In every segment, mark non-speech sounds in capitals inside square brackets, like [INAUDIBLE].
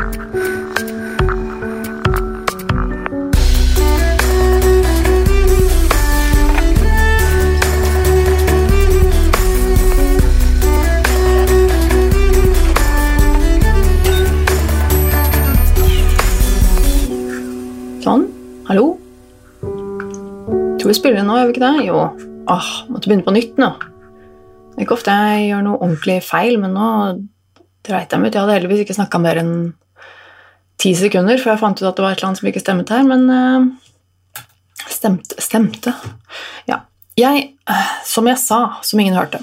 Sånn. Hallo? Tror vi spiller nå, gjør vi ikke det? Jo. Åh, måtte begynne på nytt nå. Det er ikke ofte jeg gjør noe ordentlig feil, men nå dreit jeg meg ut. Jeg hadde heldigvis ikke snakka mer enn ti sekunder før jeg fant ut at det var et eller annet som ikke stemmet her, men uh, stemte, stemte. Ja. Jeg, uh, som jeg sa, som ingen hørte,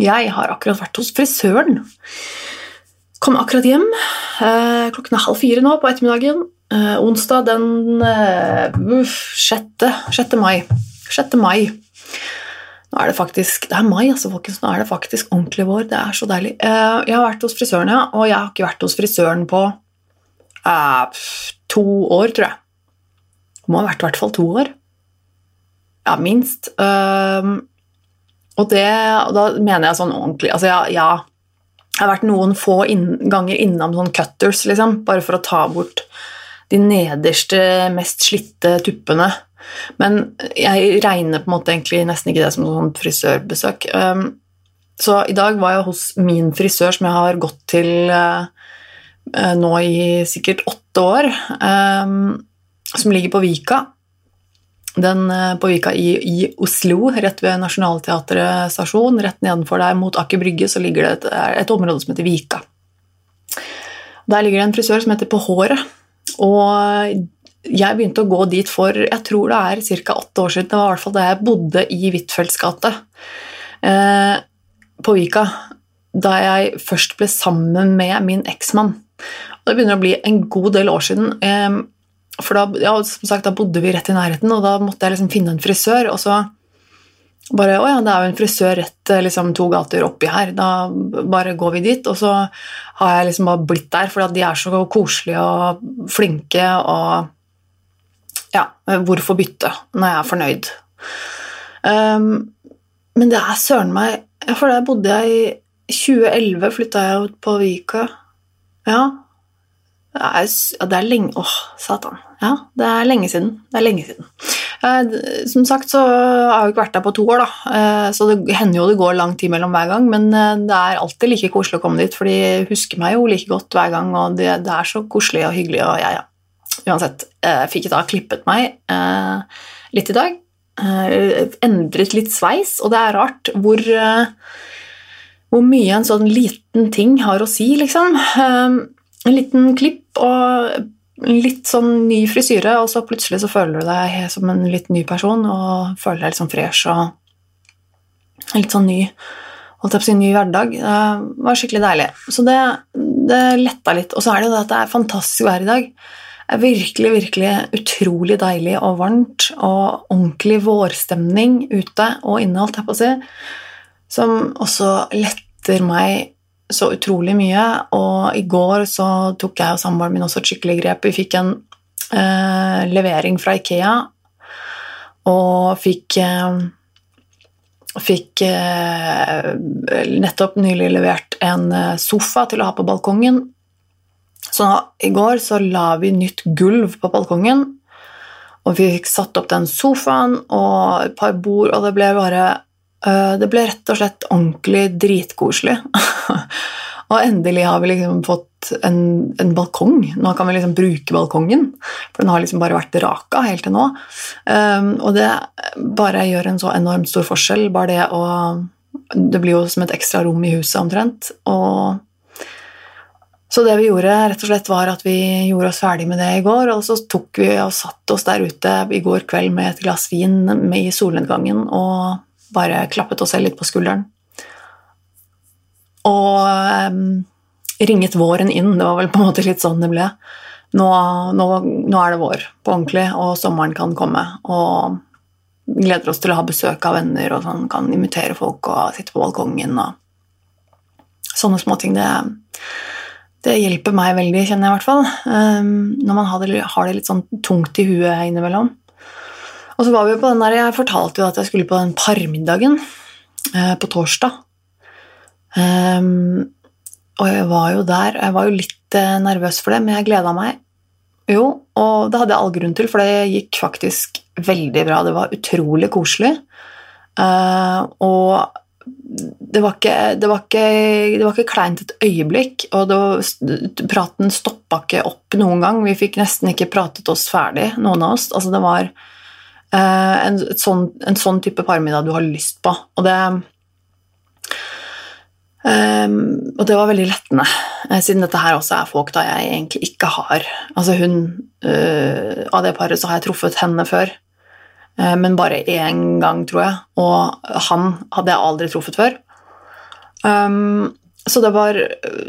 jeg har akkurat vært hos frisøren. Kom akkurat hjem. Uh, klokken er halv fire nå på ettermiddagen. Eh, onsdag den eh, uff, 6. 6. mai. 6. mai. Nå er det faktisk Det er mai, altså, folkens. Nå er det faktisk ordentlig vår. Det er så deilig. Eh, jeg har vært hos frisøren, ja, og jeg har ikke vært hos frisøren på eh, to år, tror jeg. Det må ha vært i hvert fall to år. Ja, minst. Eh, og det og da mener jeg sånn ordentlig Altså, ja, ja jeg har vært noen få inn, ganger innom sånn cutters, liksom, bare for å ta bort de nederste, mest slitte tuppene. Men jeg regner på en måte egentlig nesten ikke det som sånn frisørbesøk. Um, så i dag var jeg hos min frisør, som jeg har gått til uh, nå i sikkert åtte år, um, som ligger på Vika. Den uh, på Vika i, i, Oslo, rett ved Nationaltheatret stasjon. Rett nedenfor der mot Aker Brygge så ligger det et, et område som heter Vika. Der ligger det en frisør som heter På håret. Og jeg begynte å gå dit for jeg tror det er ca. åtte år siden. Det var i hvert fall da jeg bodde i Huitfeldts gate eh, på Vika. Da jeg først ble sammen med min eksmann. Det begynner å bli en god del år siden. Eh, for da, ja, som sagt, da bodde vi rett i nærheten, og da måtte jeg liksom finne en frisør. Og så bare Å ja, det er jo en frisør rett liksom, to gater oppi her. Da bare går vi dit. Og så har jeg liksom bare blitt der, for de er så koselige og flinke og Ja, hvorfor bytte når jeg er fornøyd? Um, men det er søren meg For der bodde jeg i 2011, flytta jeg ut på Vika. Ja. Det er, det er lenge Åh, satan. Ja, det er lenge siden. Det er lenge siden. Eh, som sagt så har jeg ikke vært der på to år, da. Eh, så det hender jo det går lang tid mellom hver gang, men eh, det er alltid like koselig å komme dit, for de husker meg jo like godt hver gang, og det, det er så koselig og hyggelig, og ja, ja. Uansett, jeg fikk da klippet meg litt i dag. Endret litt sveis, og det er rart hvor hvor mye en sånn liten ting har å si, liksom. En liten klipp og litt sånn ny frisyre, og så plutselig så føler du deg som en litt ny person og føler deg litt sånn fresh og litt sånn ny holdt jeg på å si ny hverdag. Det var skikkelig deilig. Så det, det letta litt. Og så er det jo det at det er fantastisk vær i dag. Det er virkelig, virkelig utrolig deilig og varmt og ordentlig vårstemning ute og inne, holdt jeg på å si, som også letter meg så utrolig mye. Og i går så tok jeg og samboeren min også et skikkelig grep. Vi fikk en eh, levering fra Ikea og fikk eh, Fikk eh, nettopp nylig levert en eh, sofa til å ha på balkongen. Så i går så la vi nytt gulv på balkongen, og vi fikk satt opp den sofaen og et par bord, og det ble bare det ble rett og slett ordentlig dritkoselig. [LAUGHS] og endelig har vi liksom fått en, en, balkong. Nå kan vi liksom bruke balkongen, for den har liksom bare vært raka helt til nå. Um, og det bare gjør en så enormt stor forskjell. Bare det å Det blir jo som et ekstra rom i huset omtrent. Og så det vi gjorde, rett og slett var at vi gjorde oss ferdig med det i går, og så tok vi og satt oss der ute i går kveld med et glass vin i solnedgangen og bare klappet oss selv litt på skulderen. Og um, ringet våren inn. Det var vel på en måte litt sånn det ble. Nå, nå, nå, er det vår på ordentlig, og sommeren kan komme. Og gleder oss til å ha besøk av venner og sånn, kan invitere folk og sitte på balkongen. og Sånne småting. Det, det hjelper meg veldig, kjenner jeg i hvert fall. Um, når man har det, har det litt sånn tungt i huet innimellom. Og så var vi på den der, Jeg fortalte jo at jeg skulle på den parmiddagen eh, på torsdag. Um, og jeg var jo der Jeg var jo litt eh, nervøs for det, men jeg gleda meg. Jo, og det hadde jeg all grunn til, for det gikk faktisk veldig bra. Det var utrolig koselig. Uh, og det var, ikke, det, var ikke, det var ikke kleint et øyeblikk, og var, praten stoppa ikke opp noen gang. Vi fikk nesten ikke pratet oss ferdig, noen av oss. Altså, det var en, sånn, en, sånn, type parmiddag du har lyst på. Og det Um, og det var veldig lettende, uh, siden dette her også er folk da jeg egentlig ikke har Altså hun uh, Av det paret så har jeg truffet henne før, uh, men bare én gang, tror jeg. Og han hadde jeg aldri truffet før. Um, så det var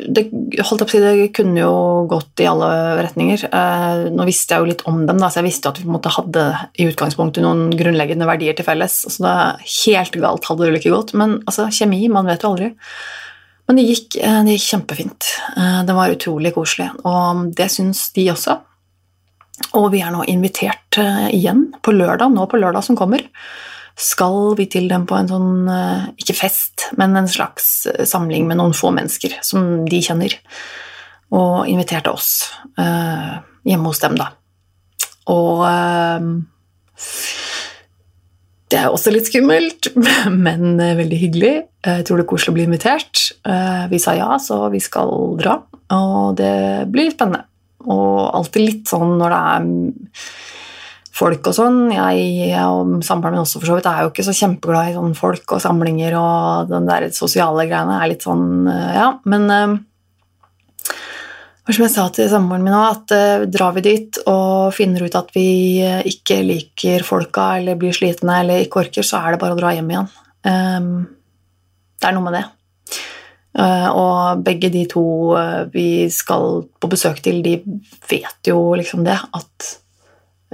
det, holdt opp det kunne jo gått i alle retninger. nå visste jeg jo litt om dem, da, så jeg visste at vi på en måte hadde i utgangspunktet noen grunnleggende verdier til felles. Så det helt galt hadde det ikke gått. Men altså, kjemi, man vet jo aldri. Men det gikk, eh, det gikk kjempefint. Eh, det var utrolig koselig, og det syns de også. Og vi er nå invitert eh, igjen på lørdag, nå på lørdag som kommer. Skal vi til dem på en sånn, ikke fest, men en slags samling med noen få mennesker som de kjenner. Og inviterte oss hjemme hos dem, da. Og det er også litt skummelt, [LAUGHS] men veldig hyggelig. Jeg tror det er koselig å bli invitert. Eh, vi sa ja, så vi skal dra, og det blir spennende. Og alltid litt sånn når det er folk og sånn Jeg og samboeren min også for så vidt er jo ikke så kjempeglad i sånn folk og samlinger og den der sosiale greiene er litt sånn eh, Ja, men eh, og som jeg sa til samboeren min òg, at uh, drar vi dit og finner ut at vi ikke liker folka eller blir slitne eller ikke orker, så er det bare å dra hjem igjen. Um, det er noe med det. Uh, og begge de to vi skal på besøk til, de vet jo liksom det, at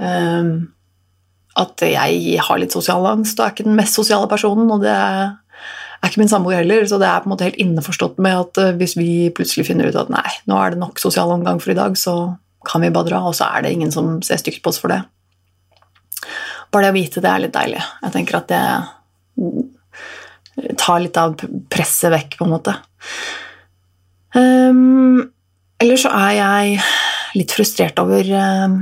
At jeg har litt sosial angst og er ikke den mest sosiale personen, og det er ikke min samboer heller, så det er på en måte helt innforstått med at eh, hvis vi plutselig finner ut at nei, nå er det nok sosial omgang for i dag, så kan vi bare dra, og så er det ingen som ser stygt på oss for det. Bare det å vite det er litt deilig. Jeg tenker at det tar litt av presset vekk, på en måte. Um, eller så er jeg litt frustrert over um,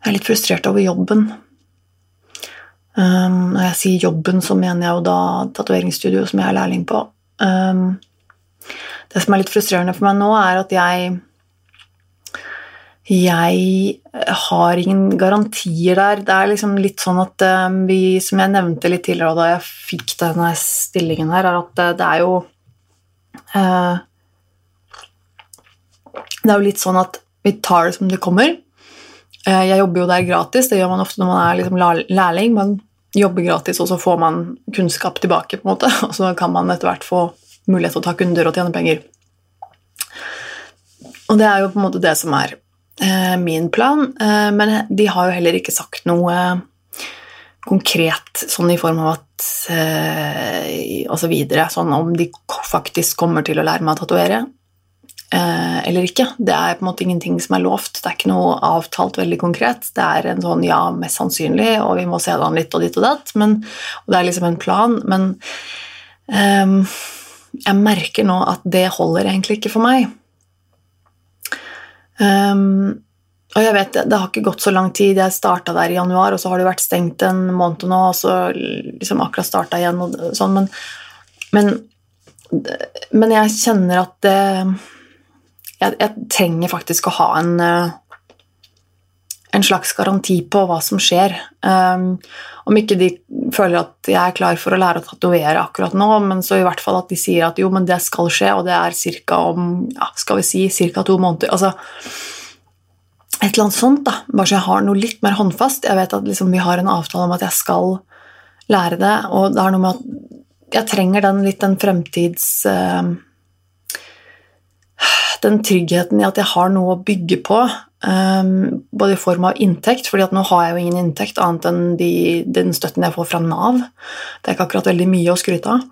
Jeg er litt frustrert over jobben. Um, når jeg sier jobben, så mener jeg jo da tatoveringsstudioet som jeg er lærling på. Um, det som er litt frustrerende for meg nå, er at jeg jeg har ingen garantier der. Det er liksom litt sånn at um, vi, som jeg nevnte litt tidligere da jeg fikk denne stillingen her, er at det er jo uh, Det er jo litt sånn at vi tar det som det kommer. Uh, jeg jobber jo der gratis, det gjør man ofte når man er liksom lærling. Man jobber gratis, og så får man kunnskap tilbake, på en måte, [LAUGHS] og så kan man etter hvert få mulighet til å ta kunder og tjene penger. Og det er jo på en måte det som er eh, min plan, eh, men de har jo heller ikke sagt noe konkret sånn i form av at eh, Og så videre, sånn om de faktisk kommer til å lære meg å tatovere eh, eller ikke. Det er på en måte ingenting som er lovt. Det er ikke noe avtalt veldig konkret. Det er en sånn ja, mest sannsynlig, og vi må se det an litt og ditt og datt. Og det er liksom en plan, men eh, jeg merker nå at det holder egentlig ikke for meg. Um, og jeg vet, Det har ikke gått så lang tid. Jeg starta der i januar, og så har det vært stengt en måned nå, og så liksom akkurat starta igjen. og sånn, men, men, men, jeg kjenner at det jeg, jeg, trenger faktisk å ha en, eh, en slags garanti på hva som skjer. Um, om ikke de føler at jeg er klar for å lære å tatovere akkurat nå, men så i hvert fall at de sier at jo, men det skal skje, og det er ca. om ja, skal vi si, ca. to måneder. Altså, et eller annet sånt, da. Bare så jeg har noe litt mer håndfast. Jeg vet at liksom, vi har en avtale om at jeg skal lære det, og det er noe med at jeg trenger den litt den fremtids... Uh, den tryggheten i at jeg har noe å bygge på, um, både i form av inntekt, fordi at nå har jeg jo ingen inntekt annet enn de, den støtten jeg får fra Nav. Det er ikke akkurat veldig mye å skryte av.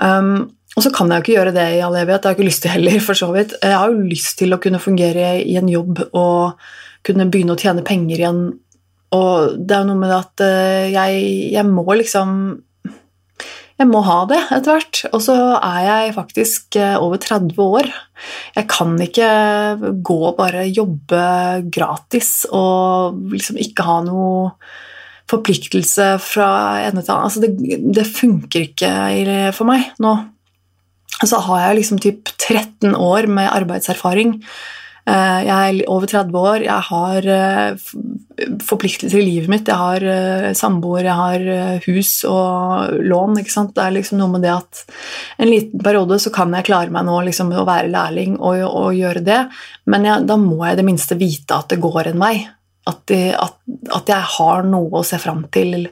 Um, og så kan jeg jo ikke gjøre det i all evighet, det har jeg ikke lyst til heller. for så vidt. Jeg har jo lyst til å kunne fungere i en jobb og kunne begynne å tjene penger igjen. Og det er jo noe med det at eh, jeg, jeg må liksom jeg må ha det etter hvert. Og så er jeg faktisk eh, over 30 år. Jeg kan ikke gå og bare jobbe gratis og liksom ikke ha noe forpliktelse fra ende til annen. Altså det, det funker ikke for meg nå. Så har jeg liksom typ 13 år med arbeidserfaring. Eh, jeg er over 30 år, jeg har eh, forpliktelser i livet mitt. Jeg har eh, samboer, jeg har hus og lån. Det er liksom noe med det at en liten periode så kan jeg klare meg nå liksom, å være lærling og, og gjøre det, men jeg, da må jeg i det minste vite at det går en vei. At, de, at, at jeg har noe å se fram til.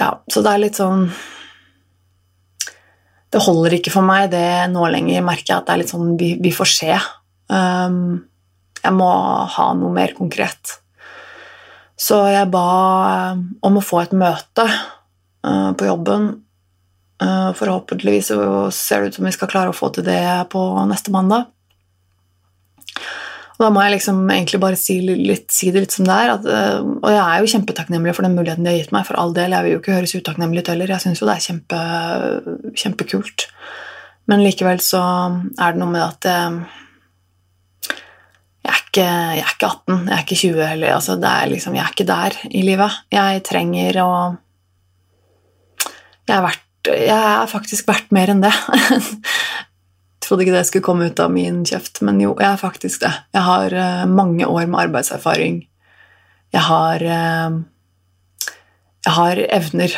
Ja, så det er litt sånn det holder ikke for meg det nå lenger, merker jeg at det er litt sånn vi, vi får se. Um, jeg må ha noe mer konkret. Så jeg ba um, om å få et møte uh, på jobben. Uh, forhåpentligvis ser det ut som vi skal klare å få til det på neste mandag. Og da må jeg liksom egentlig bare si, litt, si det litt som det er. At, uh, og jeg er jo kjempetakknemlig for den muligheten de har gitt meg. For all del, jeg vil jo ikke høres utakknemlig ut heller. Jeg syns jo det er kjempe, kjempekult. Men likevel så er det noe med at uh, jeg, er ikke, jeg er ikke 18, jeg er ikke 20 heller. Altså, liksom, jeg er ikke der i livet. Jeg trenger å Jeg er, verdt, jeg er faktisk verdt mer enn det. [LAUGHS] trodde ikke det skulle komme ut av min kjeft, men jo, jeg er faktisk det. Jeg har uh, mange år med arbeidserfaring. Jeg har uh, Jeg har evner,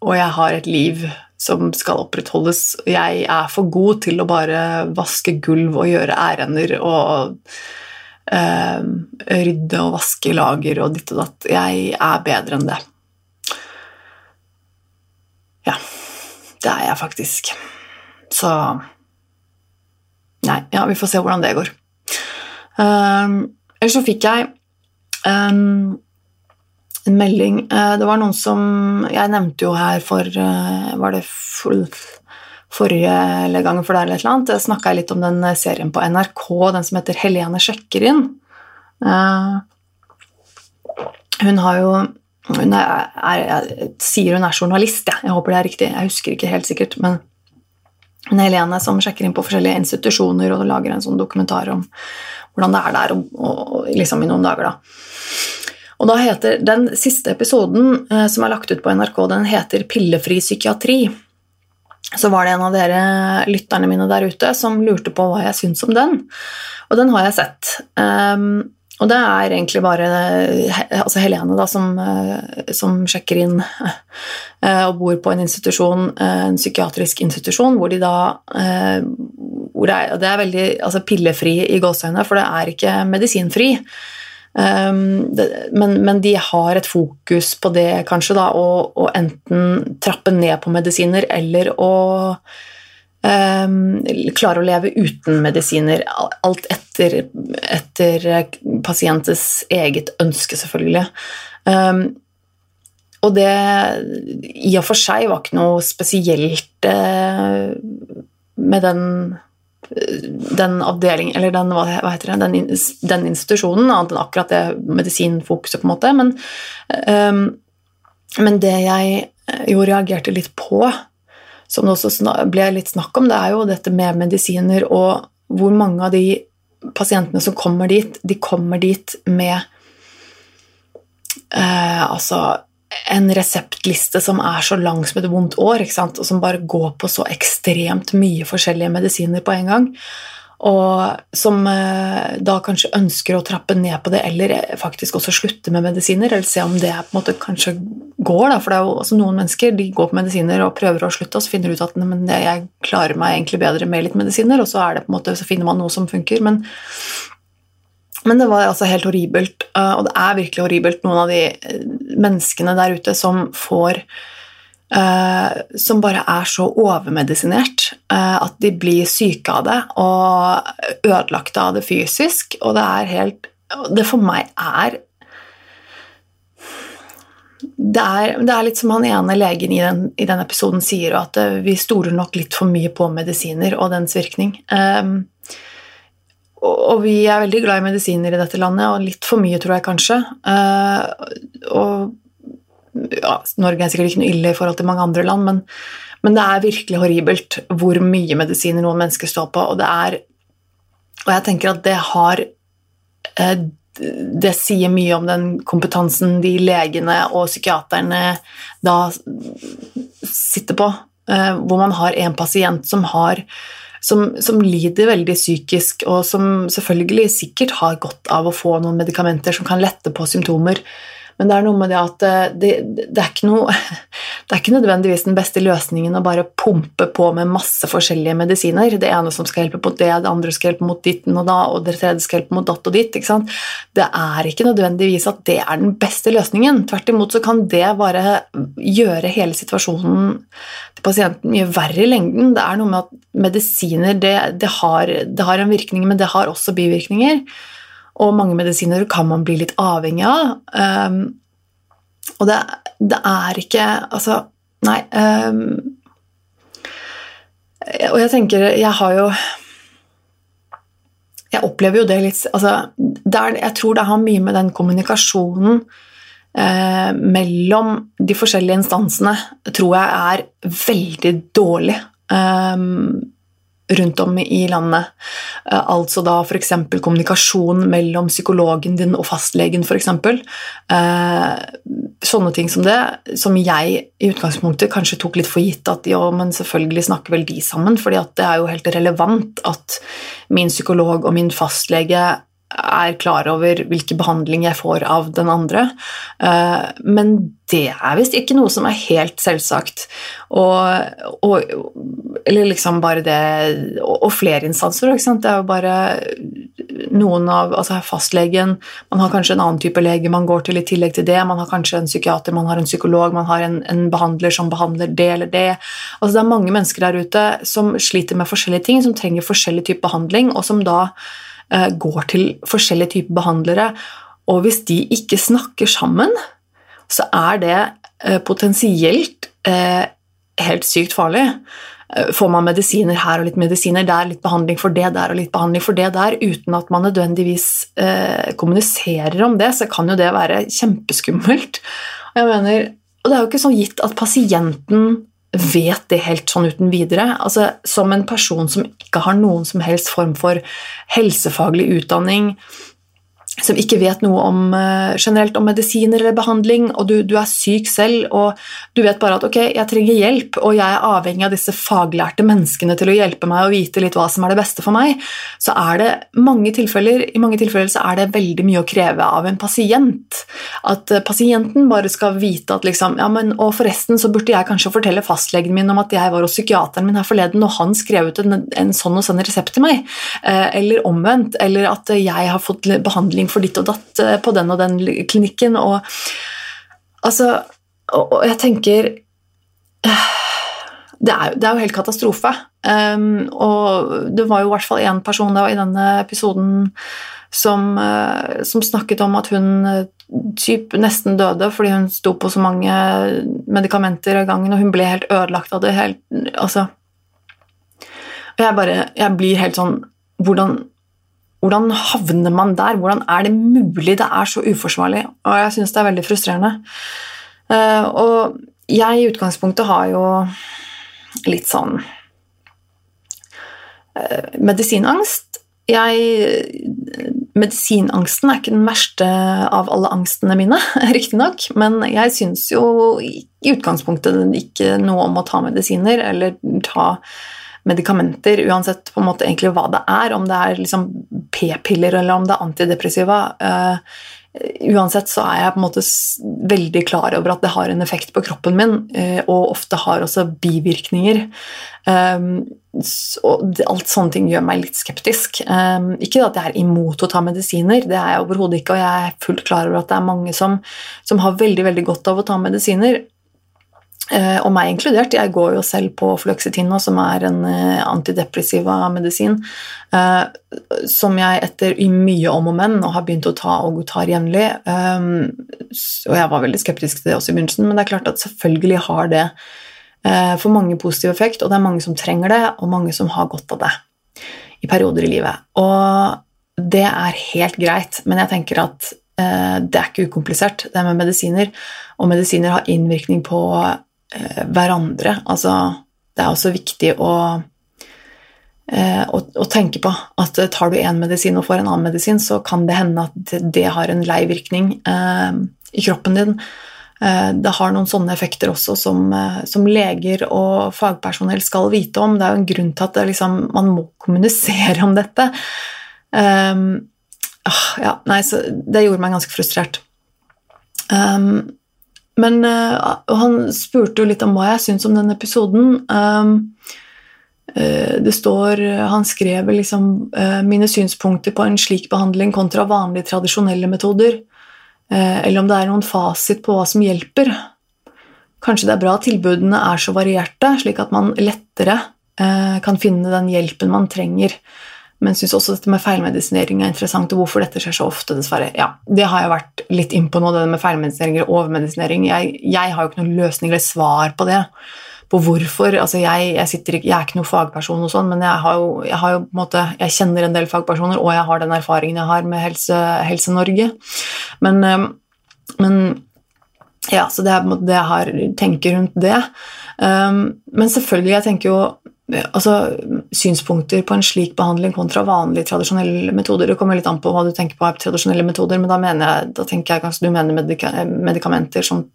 og jeg har et liv som skal opprettholdes. Jeg er for god til å bare vaske gulv og gjøre ærender og uh, rydde og vaske lager og ditt og datt. Jeg er bedre enn det. Ja, det er jeg faktisk. Så Nei, ja, vi får se hvordan det går. Um, Eller så fikk jeg um, en melding uh, Det var noen som Jeg nevnte jo her for uh, Var det for, forrige gang for deg eller et eller annet? Snakka jeg litt om den serien på NRK, den som heter Helene sjekker inn. Uh, hun har jo hun er, er, jeg sier hun er journalist, ja. jeg håper det er riktig. Jeg husker ikke helt sikkert, men en Helene som sjekker inn på forskjellige institusjoner og lager en sånn dokumentar om hvordan det er der og, og, liksom i noen dager. da. Og da heter Den siste episoden eh, som er lagt ut på NRK, den heter 'Pillefri psykiatri'. Så var det en av dere lytterne mine der ute som lurte på hva jeg syns om den. Og den har jeg sett. Um, og det er egentlig bare altså Helene da, som, eh, som, sjekker inn eh, og bor på en institusjon, eh, en psykiatrisk institusjon, hvor de da hvor det, er, det er veldig altså pillefri i gåseøynene, for det er ikke medisinfri. Um, men, men, de har et fokus på det, kanskje, da, å enten trappe ned på medisiner eller å klare å leve uten medisiner. Alt etter, etter pasientens eget ønske, selvfølgelig. Um, og det i og for seg var ikke noe spesielt uh, med den, den avdelingen Eller den, hva, heter det, den, den, institusjonen, annet enn akkurat det medisinfokuset, på en måte. Men, um, men det jeg jo reagerte litt på, som det også ble litt snakk om, det er jo dette med medisiner og hvor mange av de pasientene som kommer dit, de kommer dit med eh, altså en reseptliste som er så lang som et vondt år, og som bare går på så ekstremt mye forskjellige medisiner på en gang og som eh, da kanskje ønsker å trappe ned på det, eller faktisk også slutte med medisiner, eller se om det på en måte kanskje går. Da. For det er jo altså noen mennesker de går på medisiner og prøver å slutte, og så finner du ut at men jeg klarer meg egentlig bedre med litt medisiner, og så, er det på en måte, så finner man noe som funker. Men, men det var altså helt horribelt, eh, og det er virkelig horribelt, noen av de eh, menneskene der ute som får som bare er så overmedisinert uh, at de blir syke av det og ødelagte av det fysisk. Og det er helt Det for meg er det er, det er litt som han ene legen i den, i den episoden sier, at uh, vi stoler nok litt for mye på medisiner og dens virkning. Um, og, vi er veldig glad i medisiner i dette landet, og litt for mye, tror jeg kanskje. og ja, Norge er sikkert ikke noe ille i forhold til mange andre land, men, men det er virkelig horribelt hvor mye medisiner noen mennesker står på, og det er Og jeg tenker at det har eh, det sier mye om den kompetansen de legene og psykiaterne da sitter på, eh, hvor man har en pasient som har som, som, lider veldig psykisk, og som selvfølgelig sikkert har godt av å få noen medikamenter som kan lette på symptomer, men det er noe med det at eh, det, det, er noe [LAUGHS] Det er ikke nødvendigvis den beste løsningen å bare pumpe på med masse forskjellige medisiner. Det ene som skal hjelpe mot det, det andre skal hjelpe mot ditten og da, og det tredje skal hjelpe mot datt og ditt. Det er ikke nødvendigvis at det er den beste løsningen. Tvert imot så kan det bare gjøre hele situasjonen til pasienten mye verre i lengden. Det er noe med at medisiner det, det, har, har en virkning, men det har også bivirkninger. Og mange medisiner kan man bli litt avhengig av. Um, og det, det, er ikke Altså, nei um, Og jeg tenker Jeg har jo Jeg opplever jo det litt altså, det er, Jeg tror det har mye med den kommunikasjonen eh, mellom de forskjellige instansene tror jeg er veldig dårlig. Um, rundt om i landet. Eh, altså da f.eks. kommunikasjon mellom psykologen din og fastlegen, f.eks. Eh, sånne ting som det, som jeg i utgangspunktet kanskje tok litt for gitt at jo, men selvfølgelig snakker vel de sammen, fordi det er jo helt relevant at min psykolog og min fastlege er klar over hvilken behandling jeg får av den andre. Eh, men det er visst ikke noe som er helt selvsagt. Og, og eller liksom bare det Og flere instanser. Det er jo bare noen av altså Fastlegen Man har kanskje en annen type lege man går til i tillegg til det. Man har kanskje en psykiater, man har en psykolog, man har en, en behandler som behandler det eller det. Altså Det er mange mennesker der ute som sliter med forskjellige ting, som trenger forskjellig type behandling, og som da går til forskjellige typer behandlere. Og hvis de ikke snakker sammen, så er det eh, potensielt eh, helt sykt farlig. Får man medisiner her og litt medisiner der, litt behandling for det der og litt behandling for det der, uten at man nødvendigvis eh, kommuniserer om det, så kan jo det være kjempeskummelt. Og jeg mener, og det er jo ikke sånn gitt at pasienten vet det helt sånn uten videre. Altså, som en person som ikke har noen som helst form for helsefaglig utdanning, som ikke vet noe om, uh, generelt om medisiner eller behandling, og du, du, er syk selv, og du vet bare at ok, jeg trenger hjelp, og jeg er avhengig av disse faglærte menneskene til å hjelpe meg og vite litt hva som er det beste for meg, så er det mange tilfeller, i mange tilfeller så er det veldig mye å kreve av en pasient. At uh, pasienten bare skal vite at liksom ja, men, Og forresten så burde jeg kanskje fortelle fastlegen min om at jeg var hos psykiateren min her forleden, og han skrev ut en, en sånn og sånn resept til meg, uh, eller omvendt, eller at jeg har fått behandling behandling for ditt og datt eh, på den og den klinikken. Og, altså, og, og jeg tenker eh, det er, det er, jo helt katastrofe. Um, og det var jo i hvert fall én person da, i denne episoden som, uh, som, snakket om at hun typ nesten døde fordi hun sto på så mange medikamenter av gangen, og hun ble helt ødelagt av det. Helt, altså. Og jeg bare Jeg blir helt sånn Hvordan hvordan havner man der? Hvordan er det mulig? Det er så uforsvarlig, og jeg syns det er veldig frustrerende. Eh, og jeg i utgangspunktet har jo litt sånn eh, medisinangst. Jeg Medisinangsten er ikke den verste av alle angstene mine, [LAUGHS] riktignok, men jeg syns jo i utgangspunktet ikke noe om å ta medisiner eller ta medikamenter, uansett på en måte egentlig hva det er, om det er liksom p-piller eller om det er antidepressiva. Uh, uansett så er jeg på en måte veldig klar over at det har en effekt på kroppen min, uh, og ofte har også bivirkninger. Um, og alt sånne ting gjør meg litt skeptisk. Um, ikke at jeg er imot å ta medisiner, det er jeg overhodet ikke, og jeg er fullt klar over at det er mange som, som har veldig, veldig godt av å ta medisiner. Eh, og meg inkludert. Jeg går jo selv på fluoxetin nå, som er en eh, antidepressiva medisin, eh, som jeg etter mye om og men nå har begynt å ta og tar jevnlig. Og jeg var veldig skeptisk til det også i begynnelsen, men det er klart at selvfølgelig har det for mange positiv effekt, og det er mange som trenger det, og mange som har godt av det i perioder i livet. Og det er helt greit, men jeg tenker at det er ikke ukomplisert, det med medisiner. Og medisiner har innvirkning på hverandre. Altså, det er også viktig å, eh, å, å tenke på at tar du én medisin og får en annen medisin, så kan det hende at det, har en lei virkning eh, i kroppen din. Eh, det har noen sånne effekter også som, eh, som, leger og fagpersonell skal vite om. Det er jo en grunn til at liksom, man må kommunisere om dette. Um, ja, nei, det gjorde meg ganske frustrert. Um, men uh, han spurte jo litt om hva jeg syns om den episoden. Um, uh, det står Han skrev liksom uh, mine synspunkter på en slik behandling kontra vanlige tradisjonelle metoder. eller om det er noen fasit på hva som hjelper. Kanskje det er bra at tilbudene er så varierte, slik at man lettere kan finne den hjelpen man trenger. Men syns også dette med feilmedisinering er interessant, og hvorfor dette skjer så ofte, dessverre. Ja, Det har jeg vært litt inn på nå, det med feilmedisinering eller overmedisinering. Jeg, jeg, har jo ikke noen løsning eller svar på det. På hvorfor. Altså, jeg, jeg, ikke, jeg er ikke noen fagperson, og sånn, men jeg, har jo, jeg, har jo, på en måte, jeg kjenner en del fagpersoner, og jeg har den erfaringen jeg har med Helse, helse. Men, eh, men ja, så det er på en måte det jeg har tenker rundt det. Um, men selvfølgelig, jeg tenker jo altså, synspunkter på en slik behandling kontra vanlige tradisjonelle metoder. Det kommer litt an på hva du tenker på er tradisjonelle metoder, men da, jeg, da tenker jeg kanskje du mener medika medikamenter som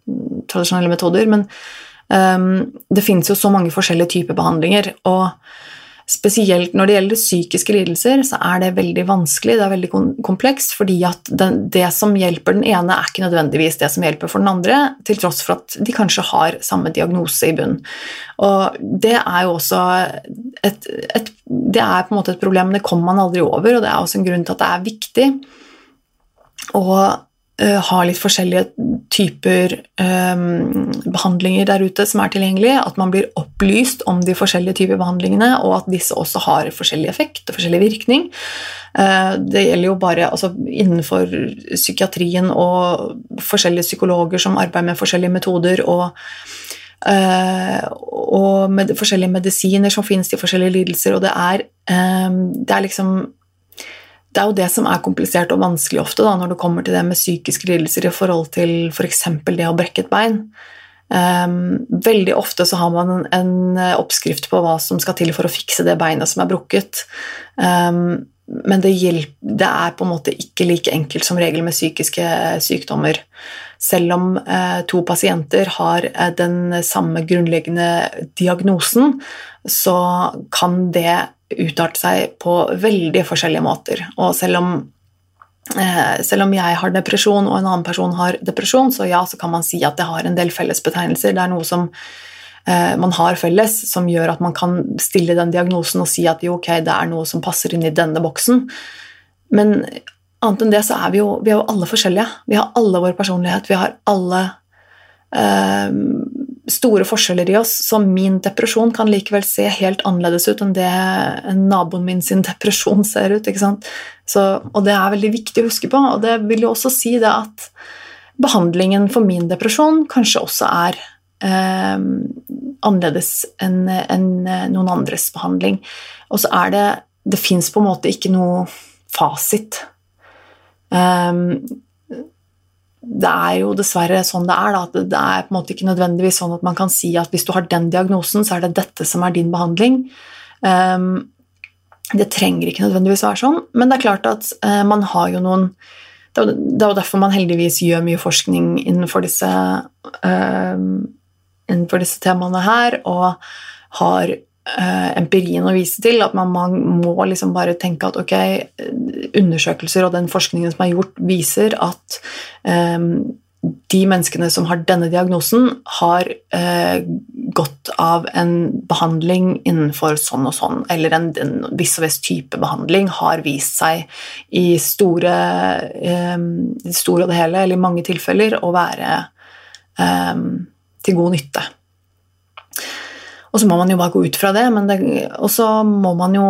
tradisjonelle metoder. Men um, det finnes jo så mange forskjellige typer behandlinger. og Spesielt når det gjelder psykiske lidelser, så er det veldig vanskelig, det er veldig komplekst, fordi at det som hjelper den ene, er ikke nødvendigvis det som hjelper for den andre, til tross for at de kanskje har samme diagnose i bunn. Og det er jo også et, et, Det er på en måte et problem, det kommer man aldri over, og det er også en grunn til at det er viktig å uh, ha litt forskjellige typer um, behandlinger der ute som er tilgjengelige, at man blir opplyst om de forskjellige typer behandlingene, og at disse også har forskjellig effekt og forskjellig virkning. Uh, det gjelder jo bare altså, innenfor psykiatrien og forskjellige psykologer som arbeider med forskjellige metoder. og Uh, og med forskjellige medisiner som finnes til forskjellige lidelser, og det er, um, det er liksom det er jo det som er komplisert og vanskelig ofte da, når det kommer til det med psykiske lidelser i forhold til f.eks. For det å brekke et bein. Um, veldig ofte så har man en, en, oppskrift på hva som skal til for å fikse det beinet som er brukket. Um, men det, hjelper, det, er på en måte ikke like enkelt som regel med psykiske sykdommer. Selv om eh, to pasienter har eh, den samme grunnleggende diagnosen, så kan det utarte seg på veldig forskjellige måter. Og selv om, eh, selv om jeg har depresjon og en annen person har depresjon, så ja, så kan man si at det har en del fellesbetegnelser. Det er noe som eh, man har felles, som gjør at man kan stille den diagnosen og si at jo, ok, det er noe som passer inn i denne boksen. Men annet enn det så er vi jo, vi er jo alle forskjellige. Vi har alle vår personlighet. Vi har alle eh, store forskjeller i oss, så min depresjon kan likevel se helt annerledes ut enn det naboen min sin [LAUGHS] depresjon ser ut. Så, og det er veldig viktig å huske på, og det vil jo også si det at behandlingen for min depresjon kanskje også er eh, annerledes enn en noen andres behandling. Og så er det Det fins på en måte ikke noe fasit. Um, det er jo dessverre sånn det er. Da, at det er på en måte ikke nødvendigvis sånn at man kan si at hvis du har den diagnosen, så er det dette som er din behandling. Um, det trenger ikke nødvendigvis være sånn, men det er klart at uh, man har jo noen Det er jo derfor man heldigvis gjør mye forskning innenfor disse, uh, innenfor disse temaene her, og har empirien å vise til. At man, må liksom bare tenke at ok, undersøkelser og den forskningen som er gjort, viser at um, de menneskene som har denne diagnosen, har eh, godt av en behandling innenfor sånn og sånn, eller en, en viss og viss type behandling har vist seg i store, eh, store og det hele, eller i mange tilfeller, å være eh, til god nytte. Og så må man jo bare gå ut fra det, men det, og så må man jo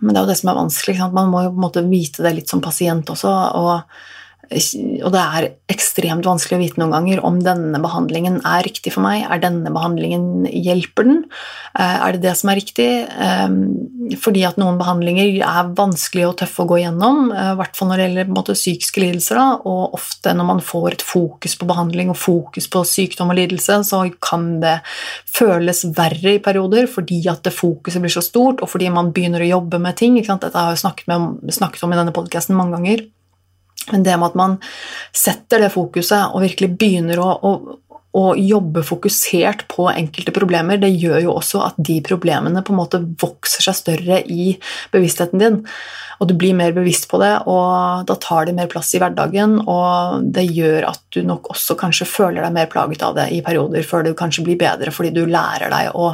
Men det er jo det som er vanskelig. Man må jo på en måte vite det litt som pasient også. og og det er ekstremt vanskelig å vite noen ganger om denne behandlingen er riktig for meg. Er denne behandlingen Hjelper den? Eh, er det det som er riktig? Eh, fordi at noen behandlinger er vanskelig og tøffe å gå gjennom, i hvert fall når det gjelder måte, psykiske lidelser. Da, og ofte når man får et fokus på behandling og fokus på sykdom og lidelse, så kan det føles verre i perioder fordi at det fokuset blir så stort, og fordi man begynner å jobbe med ting. Dette har jeg snakket, med, snakket om i denne podkasten mange ganger. Men det med at man setter det fokuset og virkelig begynner å, å, å, jobbe fokusert på enkelte problemer, det gjør jo også at de problemene på en måte vokser seg større i bevisstheten din. Og du blir mer bevisst på det, og da tar det mer plass i hverdagen. Og det gjør at du nok også kanskje føler deg mer plaget av det i perioder, før det kanskje blir bedre fordi du lærer deg å,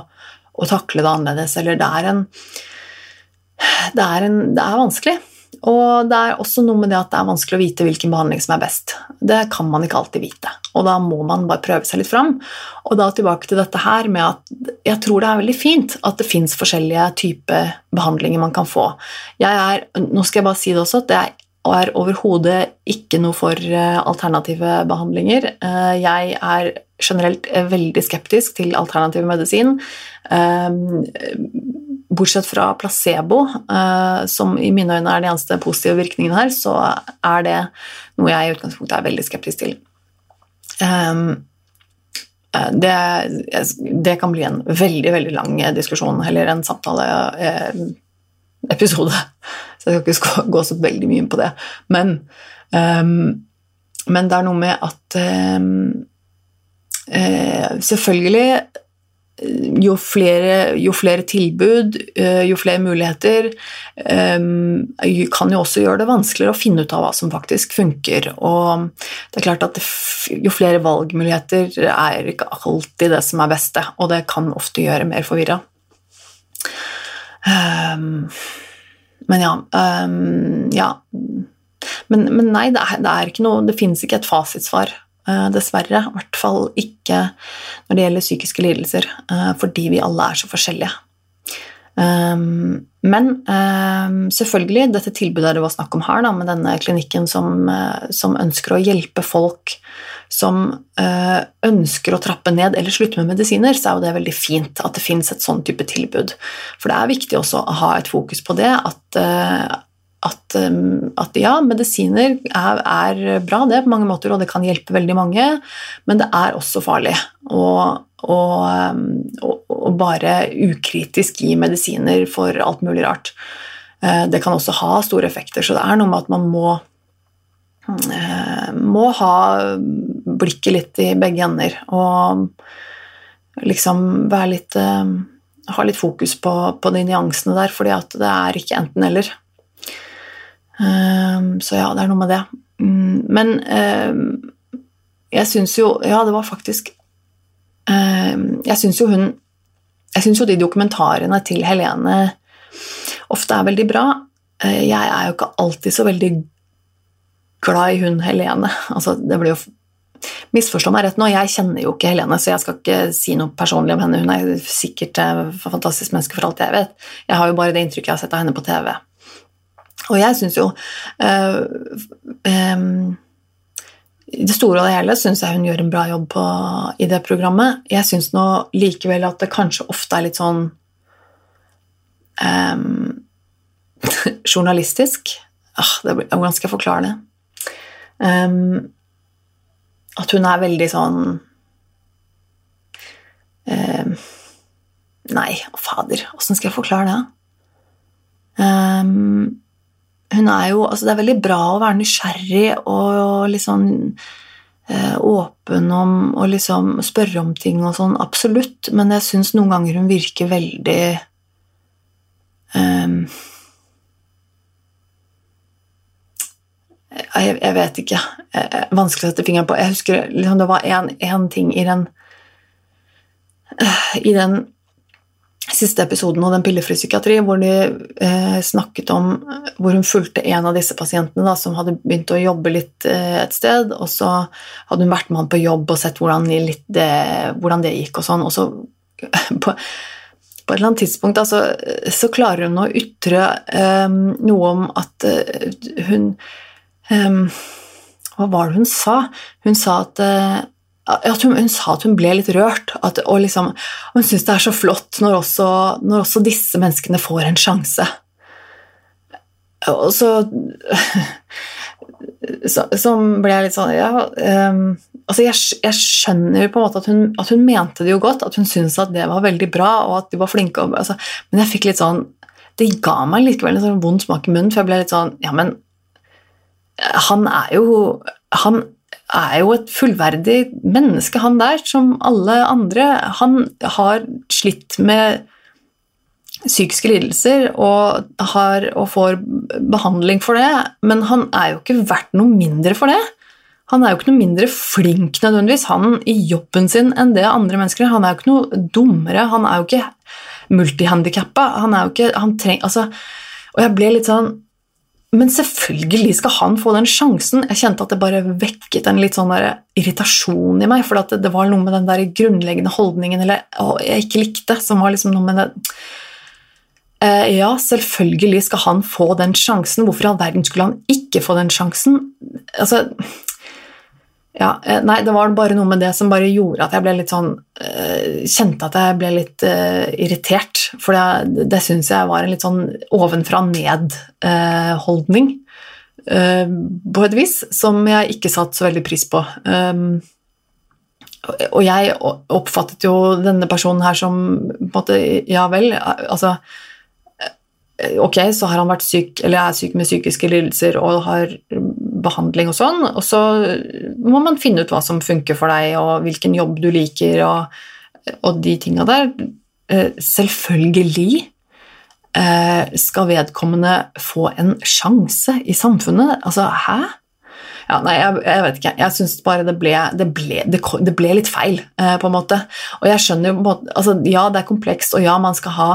å takle det annerledes. Eller det er en det er, en, det er vanskelig. Og det er også noe med det at det er vanskelig å vite hvilken behandling som er best. Det kan man ikke alltid vite, og da må man bare prøve seg litt fram. Og da tilbake til dette her med at jeg tror det er veldig fint at det fins forskjellige typer behandlinger man kan få. Er, nå skal jeg bare si det også, at jeg er overhodet ikke noe for eh, alternative behandlinger. Eh, jeg er generelt veldig skeptisk til alternativ medisin. Eh, bortsett fra placebo, uh, som i mine øyne er den eneste positive virkningen her, så er det noe jeg i utgangspunktet er veldig skeptisk til. Um, det, det, kan bli en veldig veldig lang diskusjon, eller en samtaleepisode. Eh, så jeg skal ikke gå så veldig mye inn på det. Men, um, men det er noe med at uh, Selvfølgelig jo flere, jo flere, tilbud, eh, jo flere muligheter, eh, kan jo også gjøre det vanskeligere å finne ut av hva som faktisk funker. Og det er klart at jo flere valgmuligheter er ikke alltid det som er beste, og det kan ofte gjøre mer forvirra. Men ja, ja. Men, men nei, det er, det er, noe Det finnes ikke et fasitsvar Eh, dessverre. I hvert fall ikke når det gjelder psykiske lidelser, eh, fordi vi alle er så forskjellige. Um, men um, selvfølgelig, dette tilbudet det var snakk om her, med denne klinikken som, uh, som, ønsker å hjelpe folk som ønsker å trappe ned eller slutte med medisiner, så er jo det veldig fint at det finnes et sånn type tilbud. For det er viktig også å ha et fokus på det, at, at, um, at, ja, medisiner er, er, bra det på mange måter, og det kan hjelpe veldig mange, men det er også farlig å, um, bare ukritisk gi medisiner for alt mulig rart. Eh, det kan også ha store effekter, så det er noe med at man må, eh, må ha blikket litt i begge ender og liksom være litt eh, ha litt fokus på, på de nyansene der, fordi at det er ikke enten-eller. Ehm, så ja, det er noe med det. Mm, men ehm, jeg syns jo Ja, det var faktisk ehm, Jeg syns jo hun Jeg syns jo de dokumentarene til Helene ofte er veldig bra. Eh, jeg er jo ikke alltid så veldig glad i hun Helene. [LAUGHS] Altså, det blir jo Misforstå meg rett nå, jeg kjenner jo ikke Helene, så jeg skal ikke si noe personlig om henne. Hun er sikkert et fantastisk menneske for alt jeg vet. Jeg har jo bare det inntrykket jeg har sett av henne på TV. Og jeg syns jo uh, um, I det store og det hele syns jeg hun gjør en bra jobb på, i det programmet. Jeg syns nå likevel at det kanskje ofte er litt sånn um, [LAUGHS] journalistisk. Ah, det, hvordan skal jeg forklare det? Um, at hun er veldig sånn um, Nei, fader, åssen skal jeg forklare det? Um, hun er jo Altså, det er veldig bra å være nysgjerrig og liksom eh, åpen om å liksom spørre om ting og sånn, absolutt, men jeg syns noen ganger hun virker veldig um, jeg, jeg, vet ikke. Vanskelig å sette fingeren på. Jeg husker liksom, det var én ting i den I den siste episoden av Den pillefri psykiatri, hvor de eh, snakket om hvor hun fulgte en av disse pasientene da, som hadde begynt å jobbe litt eh, et sted, og så hadde hun vært med han på jobb og sett hvordan det, hvordan det gikk og sånn, og så [LAUGHS] på, på et eller annet tidspunkt da, så klarer hun å ytre eh, noe om at eh, hun Hva var det hun sa? Hun sa at, at hun, hun, sa at hun ble litt rørt. At, og liksom, hun syns det er så flott når også, når også disse menneskene får en sjanse. Og så, [LAUGHS] så, så ble jeg litt sånn Ja um, altså jeg, jeg, skjønner på en måte at hun, at hun, mente det jo godt, at hun syntes at det var veldig bra, og at de var flinke. Altså, men jeg fikk litt sånn Det ga meg likevel en sånn vond smak i munnen, for jeg ble litt sånn Ja, men han er jo Han er jo et fullverdig menneske, han der, som alle andre. Han har slitt med psykiske lidelser og, har, og, får behandling for det, men han er jo ikke verdt noe mindre for det. Han er jo ikke noe mindre flink nødvendigvis han i jobben sin enn det andre mennesker er. Han er jo ikke noe dummere, han er jo ikke multihandikappa. Han er jo ikke han treng, altså, Og jeg ble litt sånn Men selvfølgelig skal han få den sjansen. Jeg kjente at det bare vekket en litt sånn irritasjon i meg, for det, det, var noe med den der grunnleggende holdningen eller, å, jeg ikke likte, som var liksom noe med det Eh, ja, selvfølgelig skal han få den sjansen. Hvorfor i all verden skulle han ikke få den sjansen? Altså ja, eh, nei, det var bare noe med det som bare gjorde at jeg ble litt sånn uh, Kjente at jeg ble litt uh, irritert. For det, det syns jeg var en litt sånn ovenfra ned-holdning. Uh, på et vis som jeg ikke satte så veldig pris på. Um, og jeg oppfattet jo denne personen her som på en måte Ja vel, altså Eh, ok, så har han vært syk, eller er syk med psykiske lidelser og har behandling og sånn, og så må man finne ut hva som funker for deg, og hvilken jobb du liker, og, og de tinga der. Eh, selvfølgelig eh, skal vedkommende få en sjanse i samfunnet. Altså, hæ? Ja, nei, jeg, jeg, vet ikke. Jeg syns bare det ble, det, ble, det, det ble, litt feil, på en måte. Og jeg skjønner jo altså, Ja, det er komplekst, og ja, man skal ha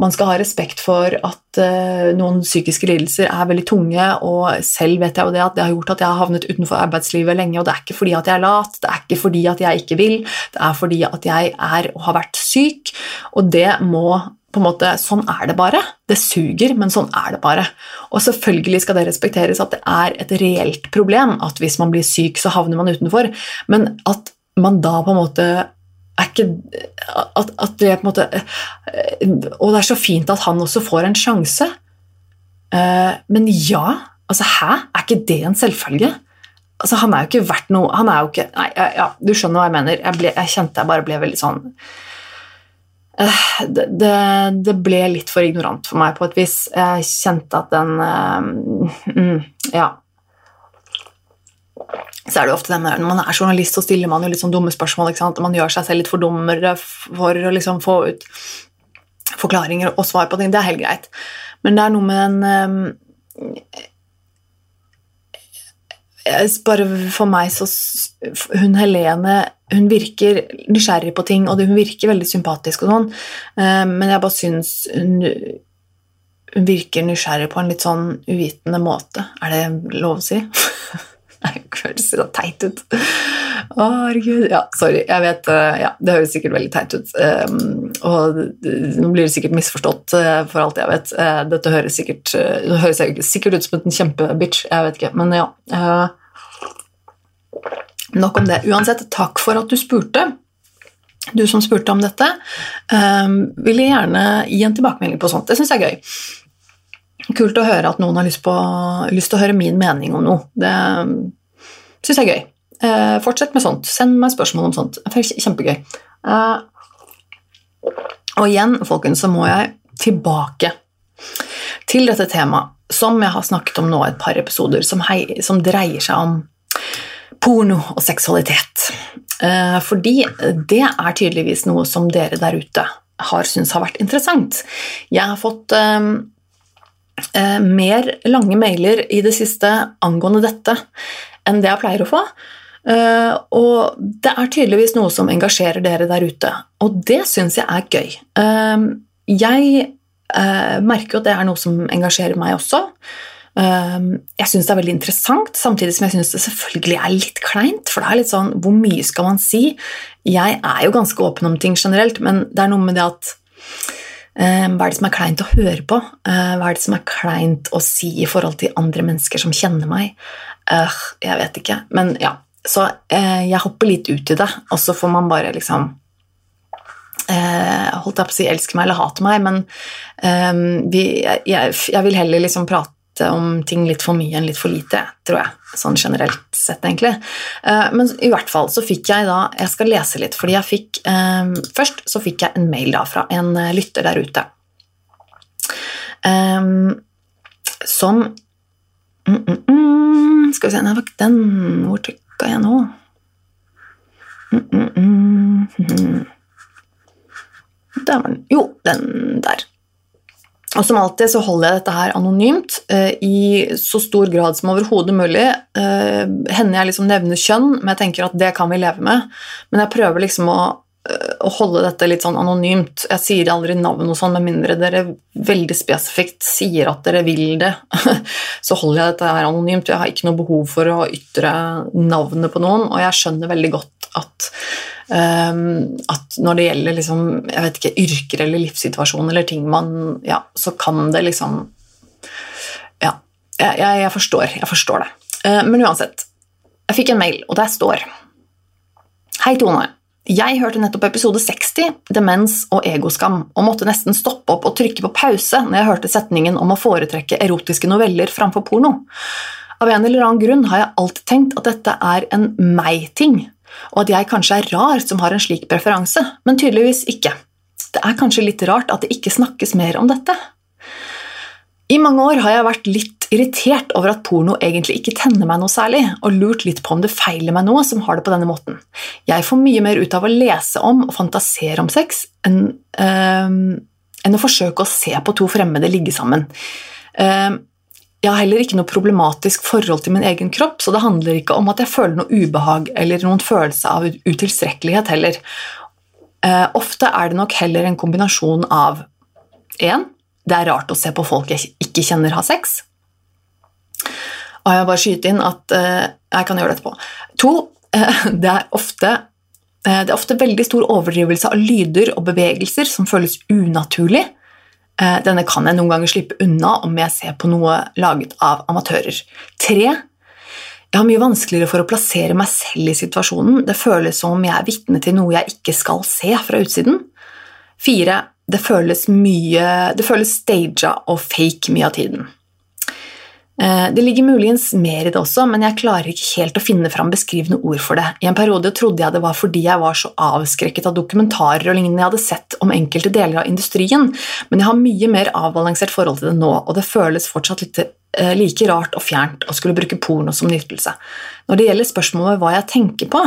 man skal ha respekt for at uh, noen psykiske lidelser er veldig tunge, og selv vet jeg jo det at det har gjort at jeg har havnet utenfor arbeidslivet lenge, og det er ikke fordi at jeg er lat, det er ikke fordi at jeg ikke vil, det er fordi at jeg er og har vært syk, og det må på en måte, Sånn er det bare. Det suger, men sånn er det bare. Og selvfølgelig skal det respekteres at det er et reelt problem at hvis man blir syk, så havner man utenfor, men at man da på en måte ikke at, at, det på en måte Og det er så fint at han også får en sjanse. Eh, men ja, altså hæ? Er ikke det en selvfølge? Altså, han er jo ikke verdt noe Han er jo ikke Nei, ja, du skjønner hva jeg mener. Jeg, ble, jeg kjente jeg bare ble veldig sånn eh, det, det, det, ble litt for ignorant for meg på et vis. Jeg kjente at den mm, Ja så er det jo ofte det med, Når man er journalist, så stiller man jo litt sånn dumme spørsmål. Man gjør seg selv litt for dummere for å liksom få ut forklaringer og svar på ting. Det er helt greit. Men det er noe med en um, bare For meg så Hun Helene hun virker nysgjerrig på ting, og hun virker veldig sympatisk, og sånn, um, men jeg bare syns hun, hun virker nysgjerrig på en litt sånn uvitende måte. Er det lov å si? [LAUGHS] [LAUGHS] Det høres så teit ut. Å, herregud. Ja, sorry. Jeg vet eh, ja, Det høres sikkert veldig teit ut. Um, og nå blir det sikkert misforstått, uh, for alt jeg vet. Uh, dette høres sikkert, det høres sikkert ut som en kjempebitch. Jeg vet ikke, men ja. nok om det. Uansett, takk for at du spurte. Du som spurte om dette, um, vil jeg gjerne gi en tilbakemelding på sånt. Det syns jeg er gøy. Kult å høre at noen har lyst, på, lyst til å høre min mening om noe. Det syns jeg er gøy. Eh, fortsett med sånt. Send meg spørsmål om sånt. Det er kjempegøy. Eh, og igjen, folkens, så må jeg tilbake til dette temaet som jeg har snakket om nå et par episoder, som, hei, som dreier seg om porno og seksualitet. Eh, fordi det er tydeligvis noe som dere der ute har syntes har vært interessant. Jeg har fått eh, eh, mer lange mailer i det siste angående dette enn det jeg pleier å få. Uh, og det er tydeligvis noe som engasjerer dere der ute, og det syns jeg er gøy. Uh, jeg merker jo at det er noe som engasjerer meg også. jeg syns det er veldig interessant, samtidig som jeg syns det selvfølgelig er litt kleint. For det er litt sånn Hvor mye skal man si? Jeg er jo ganske åpen om ting generelt, men det er noe med det at Eh, hva er det som er kleint å høre på? Eh, hva er det som er kleint å si i forhold til andre mennesker som kjenner meg? Uh, jeg vet ikke. Men ja, så jeg hopper litt ut i det, og så får man bare liksom Holdt jeg på å si elske meg eller hate meg, men jeg, vil heller liksom prate om ting litt for mye enn litt for lite, tror jeg. Sånn generelt sett, egentlig. Eh, men i hvert fall så fikk jeg da Jeg skal lese litt, fordi jeg fikk eh, Først så fikk jeg en mail da fra en eh, lytter der ute som mm, mm, mm, Skal vi se Nei, den Hvor trykka jeg nå? Der var den. Jo, den der. Og som alltid så holder jeg dette her anonymt eh, i så stor grad som overhodet mulig. Eh, hender jeg liksom nevner kjønn, men jeg tenker at det kan vi leve med. Men jeg prøver liksom å, eh, å holde dette litt sånn anonymt. Jeg sier aldri navn og sånn, med mindre dere veldig spesifikt sier at dere vil det. [LAUGHS] så holder jeg dette her anonymt. Jeg har ikke noe behov for å ytre navnet på noen, og jeg skjønner veldig godt at at når det gjelder liksom, jeg vet ikke, yrker eller livssituasjon eller ting man Ja, så kan det liksom Ja, jeg, jeg forstår. Jeg forstår det. Uh, men uansett. Jeg fikk en mail, og der står Hei, Tone. Jeg hørte nettopp episode 60, Demens og egoskam, og måtte nesten stoppe opp og trykke på pause når jeg hørte setningen om å foretrekke erotiske noveller framfor porno. Av en eller annen grunn har jeg alltid tenkt at dette er en meg-ting, og at jeg kanskje er rar som har en slik preferanse, men tydeligvis ikke. Det er kanskje litt rart at det ikke snakkes mer om dette. I mange år har jeg vært litt irritert over at porno egentlig ikke tenner meg noe særlig, og lurt litt på om det feiler meg noe som har det på denne måten. Jeg får mye mer ut av å lese om og fantasere om sex enn, øh, enn å forsøke å se på to fremmede ligge sammen. Uh, jeg har heller ikke noe problematisk forhold til min egen kropp, så det handler ikke om at jeg føler noe ubehag eller noen følelse av utilstrekkelighet heller. Eh, ofte er det nok heller en kombinasjon av 1. det er rart å se på folk jeg ikke kjenner ha sex. Og jeg bare skyte inn at eh, Jeg kan gjøre det etterpå. 2. Eh, [LAUGHS] det er ofte det er ofte veldig stor overdrivelse av lyder og bevegelser som føles unaturlig, Eh, denne kan jeg noen ganger slippe unna om jeg ser på noe laget av amatører. Tre, jeg har mye vanskeligere for å plassere meg selv i situasjonen. Det føles som om jeg er vitne til noe jeg ikke skal se fra utsiden. Fire, det føles mye Det føles staged og fake mye av tiden. Eh, det ligger muligens mer i det også, men jeg klarer ikke helt å finne fram beskrivende ord for det. I en periode trodde jeg det var fordi jeg var så avskrekket av dokumentarer og lignende jeg hadde sett om enkelte deler av industrien, men jeg har mye mer avbalansert forhold til det nå, og det føles fortsatt litt eh, like rart og fjernt å skulle bruke porno som nytelse. Når det gjelder spørsmålet hva jeg tenker på,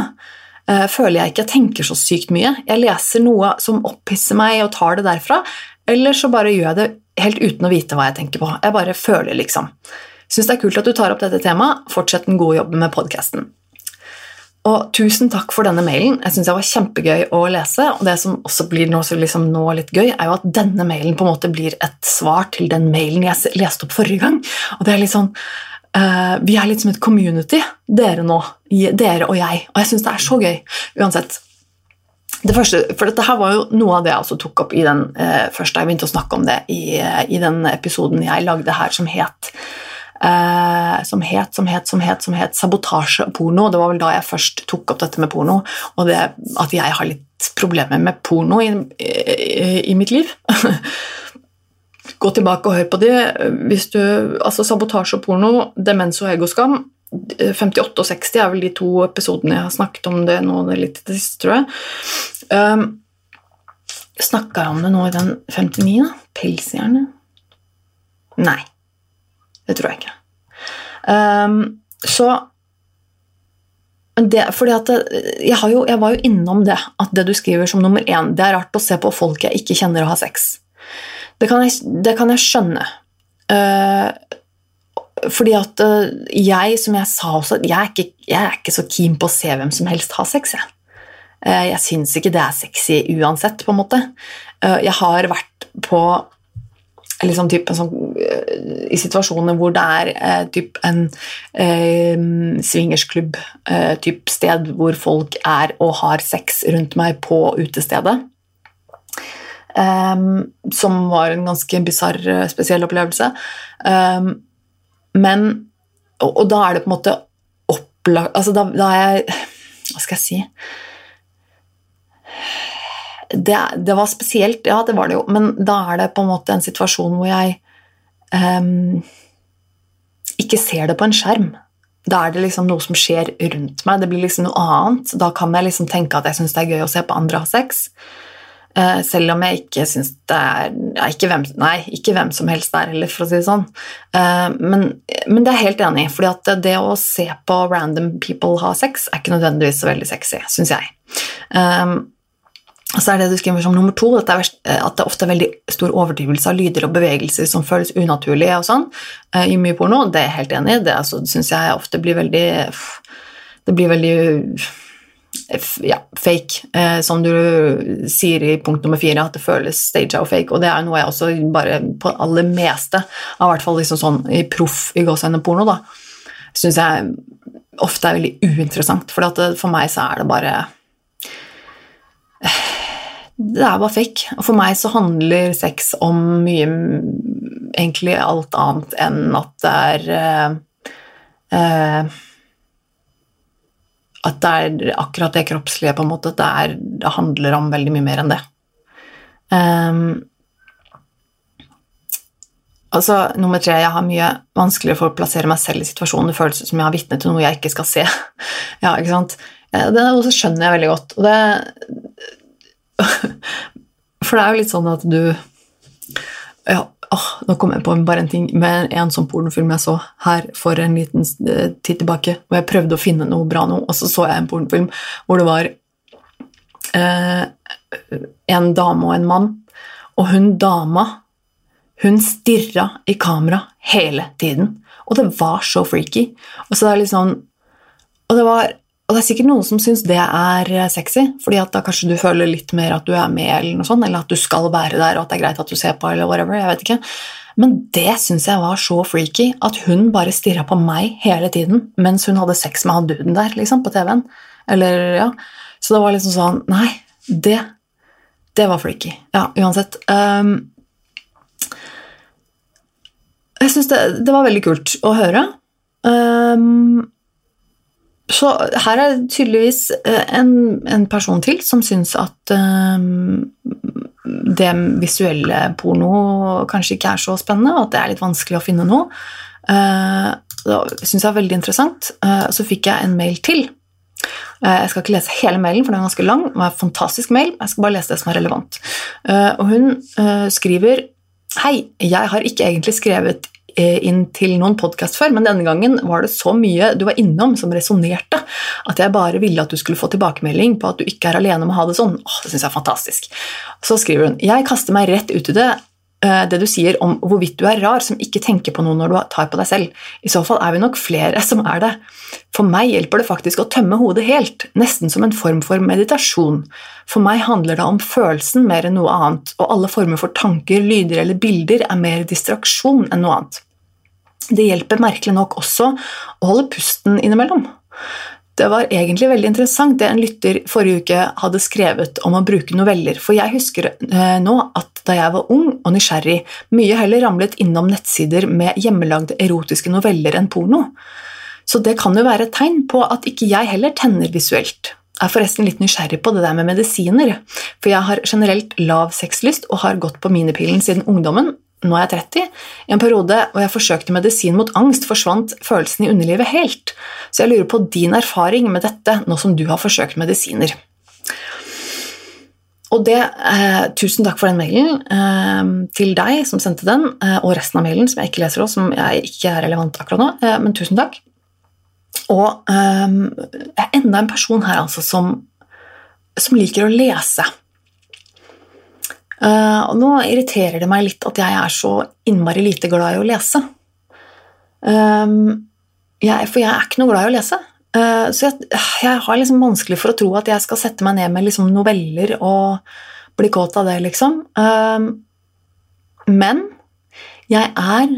eh, føler jeg ikke jeg tenker så sykt mye. Jeg leser noe som opphisser meg og tar det derfra, eller så bare gjør jeg det helt uten å vite hva jeg tenker på. Jeg bare føler, liksom. Syns det er kult at du tar opp dette temaet. Fortsett den gode jobben med podkasten. Og tusen takk for denne mailen. Jeg synes det var kjempegøy å lese. Og det som også blir nå, liksom nå, litt gøy, er jo at denne mailen på en måte blir et svar til den mailen jeg leste opp forrige gang. Og det er litt sånn uh, Vi er litt som et community, dere nå. Dere og jeg. Og jeg syns det er så gøy. Uansett. Det første, for dette her var jo noe av det jeg også tok opp i den uh, første jeg begynte å snakke om det i, uh, i den episoden jeg lagde her som het eh, som het, som het, som het, som het sabotasje og porno. Det var vel da jeg først tok opp dette med porno, og det at jeg har litt problemer med porno i, i, i mitt liv. [LAUGHS] Gå tilbake og hør på det. Hvis du, altså Sabotasje og porno, demens og egoskam 58 og 60 er vel de to episodene jeg har snakket om det nå det litt det siste, tror jeg. Um, Snakka jeg om det nå i den 59, da? Pelshjerne? Nei. Det tror jeg ikke. Um, så det, fordi at jeg, jo, jeg, var jo innom det, at det du skriver som nummer én Det er rart å se på folk jeg ikke kjenner og har sex. Det kan jeg, det kan jeg skjønne. Uh, fordi at uh, jeg, som jeg sa også, jeg er, ikke, jeg er, ikke, så keen på å se hvem som helst ha sex. Jeg, uh, jeg syns ikke det er sexy uansett, på en måte. jeg har vært på liksom typ sånn, I situasjoner hvor det er eh, typ en eh, swingersklubb, eh, sted hvor folk er og har sex rundt meg på utestedet. Um, som var en ganske bisarr, spesiell opplevelse. Um, men og, og, da er det på en måte opplagt Altså, da, da er jeg Hva skal jeg si det, det, var spesielt, ja, det var det jo, men da er det på en måte en situasjon hvor jeg um, ikke ser det på en skjerm. Da er det liksom noe som skjer rundt meg. Det blir liksom noe annet. Da kan jeg liksom tenke at jeg syns det er gøy å se på andre ha sex. Uh, selv om jeg ikke syns det er ja, ikke hvem, Nei, ikke hvem som helst der heller, for å si det sånn. Uh, men, men, det er jeg helt enig i, fordi at det å se på random people ha sex er ikke nødvendigvis så veldig sexy, syns jeg. Um, så er det du skriver som nummer to, at det, er, eh, at det ofte er veldig stor overdrivelse av lyder og bevegelser som føles unaturlige og sånn, eh, i mye porno. Det er jeg helt enig i. Det altså, syns jeg ofte blir veldig Det blir veldig ja, fake, eh, som du sier i punkt nummer fire, at det føles staged og fake. Og det er noe jeg også bare på aller meste, av hvert fall liksom sånn i proff i gåsehudene porno, da, syns jeg ofte er veldig uinteressant. For for meg så er det bare det er bare fikk. Og for meg så handler sex om mye Egentlig alt annet enn at det er uh, uh, At det er akkurat det kroppslige, på en måte. Det, er, det handler om veldig mye mer enn det. Um, altså, Nummer tre, jeg har mye vanskeligere for å plassere meg selv i situasjonen. Det føles som jeg har vitne til noe jeg ikke skal se. [LAUGHS] ja, ikke sant? Det også skjønner jeg veldig godt. Og det, [LAUGHS] For det er jo litt sånn at du ja, åh, Nå kom jeg på bare en ting med en sånn pornofilm jeg så her for en liten eh, tid tilbake, hvor jeg prøvde å finne noe bra nå, og så så jeg en pornofilm hvor det var eh, en dame og en mann, og hun dama hun stirra i kamera hele tiden, og det var så freaky. Og så det er litt sånn Og det var og det er sikkert noen som syns det er eh, sexy, fordi at da kanskje du føler litt mer at du er med, eller noe sånt, eller at du skal være der, og at det er greit at du ser på, eller whatever. jeg vet ikke. Men det syns jeg var så freaky, at hun bare stirra på meg hele tiden mens hun hadde sex med han duden der, liksom, på TV-en. Eller, ja. Så det var liksom sånn Nei, det Det var freaky. Ja, uansett. Um, jeg syns det, det, var veldig kult å høre. Um, så her er det tydeligvis eh, en, en person til som syns at um, det visuelle porno kanskje ikke er så spennende, og at det er litt vanskelig å finne noe. Uh, det syns jeg er veldig interessant. Uh, så fikk jeg en mail til. Uh, jeg skal ikke lese hele mailen, for den er ganske lang. Det var en fantastisk mail. Jeg skal bare lese det som er relevant. og hun skriver Hei, jeg har ikke egentlig skrevet Eh, inn til noen podkast før, men denne gangen var det så mye du var innom som resonnerte, at jeg bare ville at du skulle få tilbakemelding på at du ikke er alene om å ha det sånn. Åh, det syns jeg er fantastisk. Så skriver hun jeg kaster meg rett ut i det Eh, det du sier om hvorvidt du er rar som ikke tenker på noe når du tar på deg selv. I så fall er vi nok flere som er det. For meg hjelper det faktisk å tømme hodet helt, nesten som en form for meditasjon. For meg handler det om følelsen mer enn noe annet, og alle former for tanker, lyder eller bilder er mer distraksjon enn noe annet. Det hjelper merkelig nok også å holde pusten innimellom. Det var egentlig veldig interessant det en lytter forrige uke hadde skrevet om å bruke noveller, for jeg husker eh, nå at da jeg var ung og nysgjerrig, mye heller ramlet innom nettsider med hjemmelagde erotiske noveller enn porno. Så det kan jo være et tegn på at ikke jeg heller tenner visuelt. Jeg er forresten litt nysgjerrig på det der med medisiner, for jeg har generelt lav sexlyst og har gått på minipillen siden ungdommen, nå er jeg 30. I en periode hvor jeg forsøkte medisin mot angst, forsvant følelsen i underlivet helt. Så jeg lurer på din erfaring med dette nå som du har forsøkt medisiner. Og det, eh, Tusen takk for den mailen eh, til deg som sendte den, eh, og resten av mailen som jeg ikke leser også, som jeg ikke er relevant akkurat nå. Eh, men tusen takk. Og eh, jeg er enda en person her altså, som, som liker å lese. Uh, og nå irriterer det meg litt at jeg er så innmari lite glad i å lese. Um, jeg, for jeg er ikke noe glad i å lese. Uh, så jeg, jeg, har liksom vanskelig for å tro at jeg skal sette meg ned med liksom noveller og bli kåt av det, liksom. Um, men jeg er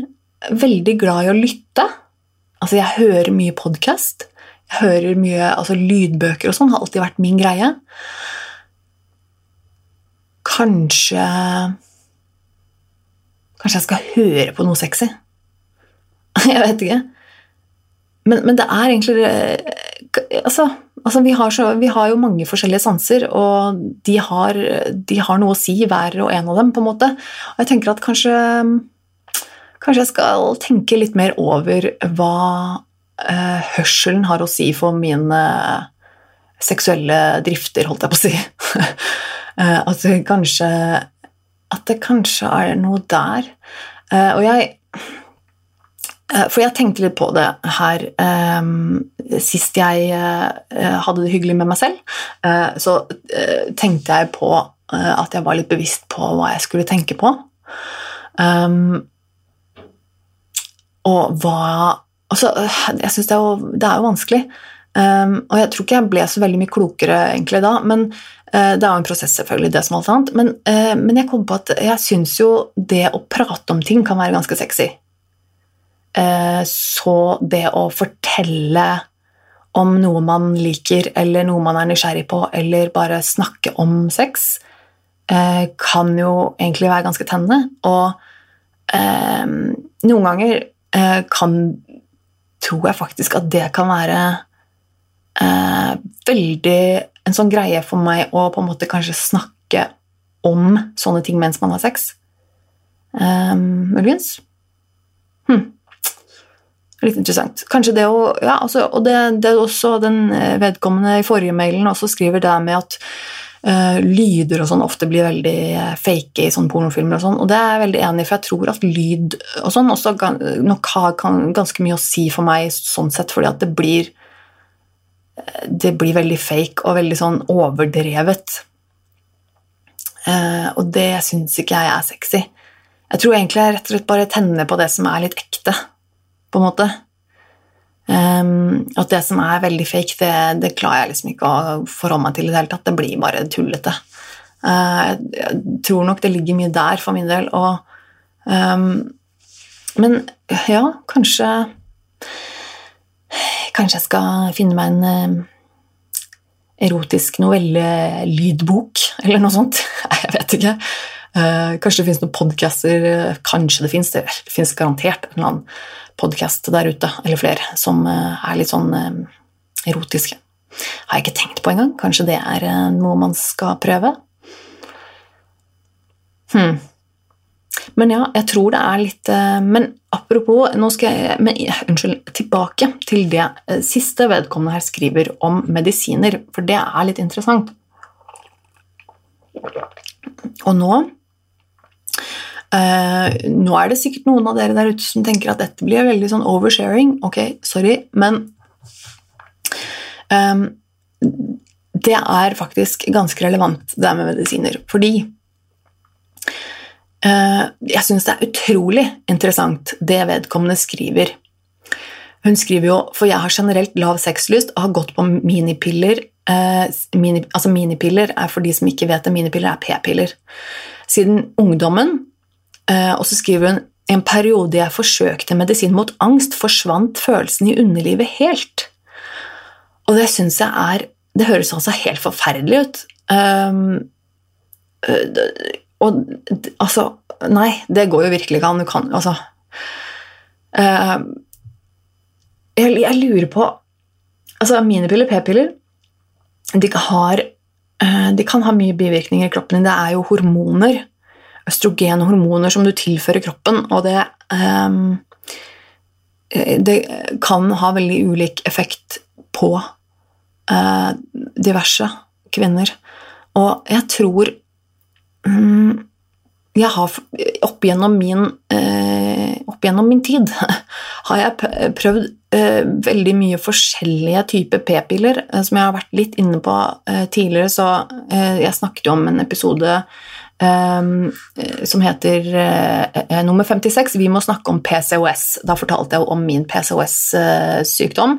veldig glad i å lytte. Altså, jeg hører mye podkast. Jeg hører mye altså, lydbøker og sånn, har alltid vært min greie. Kanskje Kanskje jeg skal høre på noe sexy? [LAUGHS] Jeg vet ikke. Men, men det er egentlig Altså, altså vi, har så, vi, har jo mange forskjellige sanser, og de har, de har, noe å si, hver og en av dem, på en måte. Og jeg tenker at kanskje Kanskje jeg skal tenke litt mer over hva eh, hørselen har å si for mine seksuelle drifter, holdt jeg på å si. [LAUGHS] uh, at, det kanskje, at det kanskje er noe der. Uh, og jeg For jeg tenkte litt på det her sist jeg hadde det hyggelig med meg selv. så tenkte jeg på at jeg var litt bevisst på hva jeg skulle tenke på. Um, og hva altså, Jeg syns det, det, er jo vanskelig. Um, og jeg tror ikke jeg ble så veldig mye klokere egentlig da, men uh, det er jo en prosess, selvfølgelig, det som alt annet. Men, uh, men jeg kom på at jeg syns jo det å prate om ting kan være ganske sexy. Uh, så det å fortelle om noe man liker, eller noe man er nysgjerrig på, eller bare snakke om sex, kan jo egentlig være ganske tennende. Og noen ganger kan tror jeg faktisk at det kan være eh, veldig en sånn greie for meg å på en måte kanskje snakke om sånne ting mens man har sex. Eh, muligens. Hm. Litt interessant. Kanskje det å Ja, altså, og det, det er også den eh, vedkommende i forrige mailen også skriver det med at uh, lyder og sånn ofte blir veldig fake i sånne pornofilmer. Og sånn, og det er jeg veldig enig i, for jeg tror at lyd og sånn også nok har ganske mye å si for meg sånn sett, fordi at det blir det blir veldig fake og veldig sånn overdrevet. og det syns ikke jeg er sexy. Jeg tror egentlig jeg rett og slett bare tenner på det som er litt ekte, på en måte. Um, at det som er veldig fake, det, det, klarer jeg liksom ikke å forholde meg til i det hele tatt. Det blir bare tullete. Uh, jeg tror nok det ligger mye der for min del. Og, um, men ja, kanskje Kanskje jeg skal finne meg en uh, erotisk novellelydbok, eller noe sånt. [LAUGHS] jeg vet ikke. Uh, kanskje det finnes noen podcaster, kanskje det finnes, det finnes garantert en eller annen podkast der ute, eller flere, som eh, er litt sånn eh, erotiske. Har jeg ikke tenkt på engang. Kanskje det er eh, noe man skal prøve? Hm. Men ja, jeg tror det er litt Men apropos Nå skal jeg men, Unnskyld. Tilbake til det siste vedkommende her skriver om medisiner, for det er litt interessant. Og nå eh, nå er det sikkert noen av dere der ute som tenker at dette blir veldig sånn oversharing. Ok, sorry, men eh, det er faktisk ganske relevant, det med medisiner. Fordi jeg syns det er utrolig interessant det vedkommende skriver. Hun skriver jo For jeg har generelt lav sexlyst og har gått på minipiller. Uh, mini, altså Minipiller er for de som ikke vet det, minipiller er p-piller. Siden ungdommen Eh, og så skriver hun en periode jeg forsøkte medisin mot angst, forsvant følelsen i underlivet helt. Og det syns jeg er Det høres altså helt forferdelig ut. Og altså Nei, det går jo virkelig ikke an. Du kan altså uh, jeg, jeg, lurer på Altså, minipiller, p-piller, de, uh, de kan ha mye bivirkninger i kroppen din. Det er jo hormoner Østrogenhormoner som du tilfører kroppen, og det um, Det kan ha veldig ulik effekt på uh, diverse kvinner. Og jeg tror jeg har opp gjennom min, uh, opp gjennom min tid [LAUGHS] har jeg prøvd uh, veldig mye forskjellige typer p-piller, uh, som jeg har vært litt inne på tidligere. Så jeg snakket om en episode som heter nummer 56. Vi må snakke om PCOS. Da fortalte jeg om min PCOS-sykdom.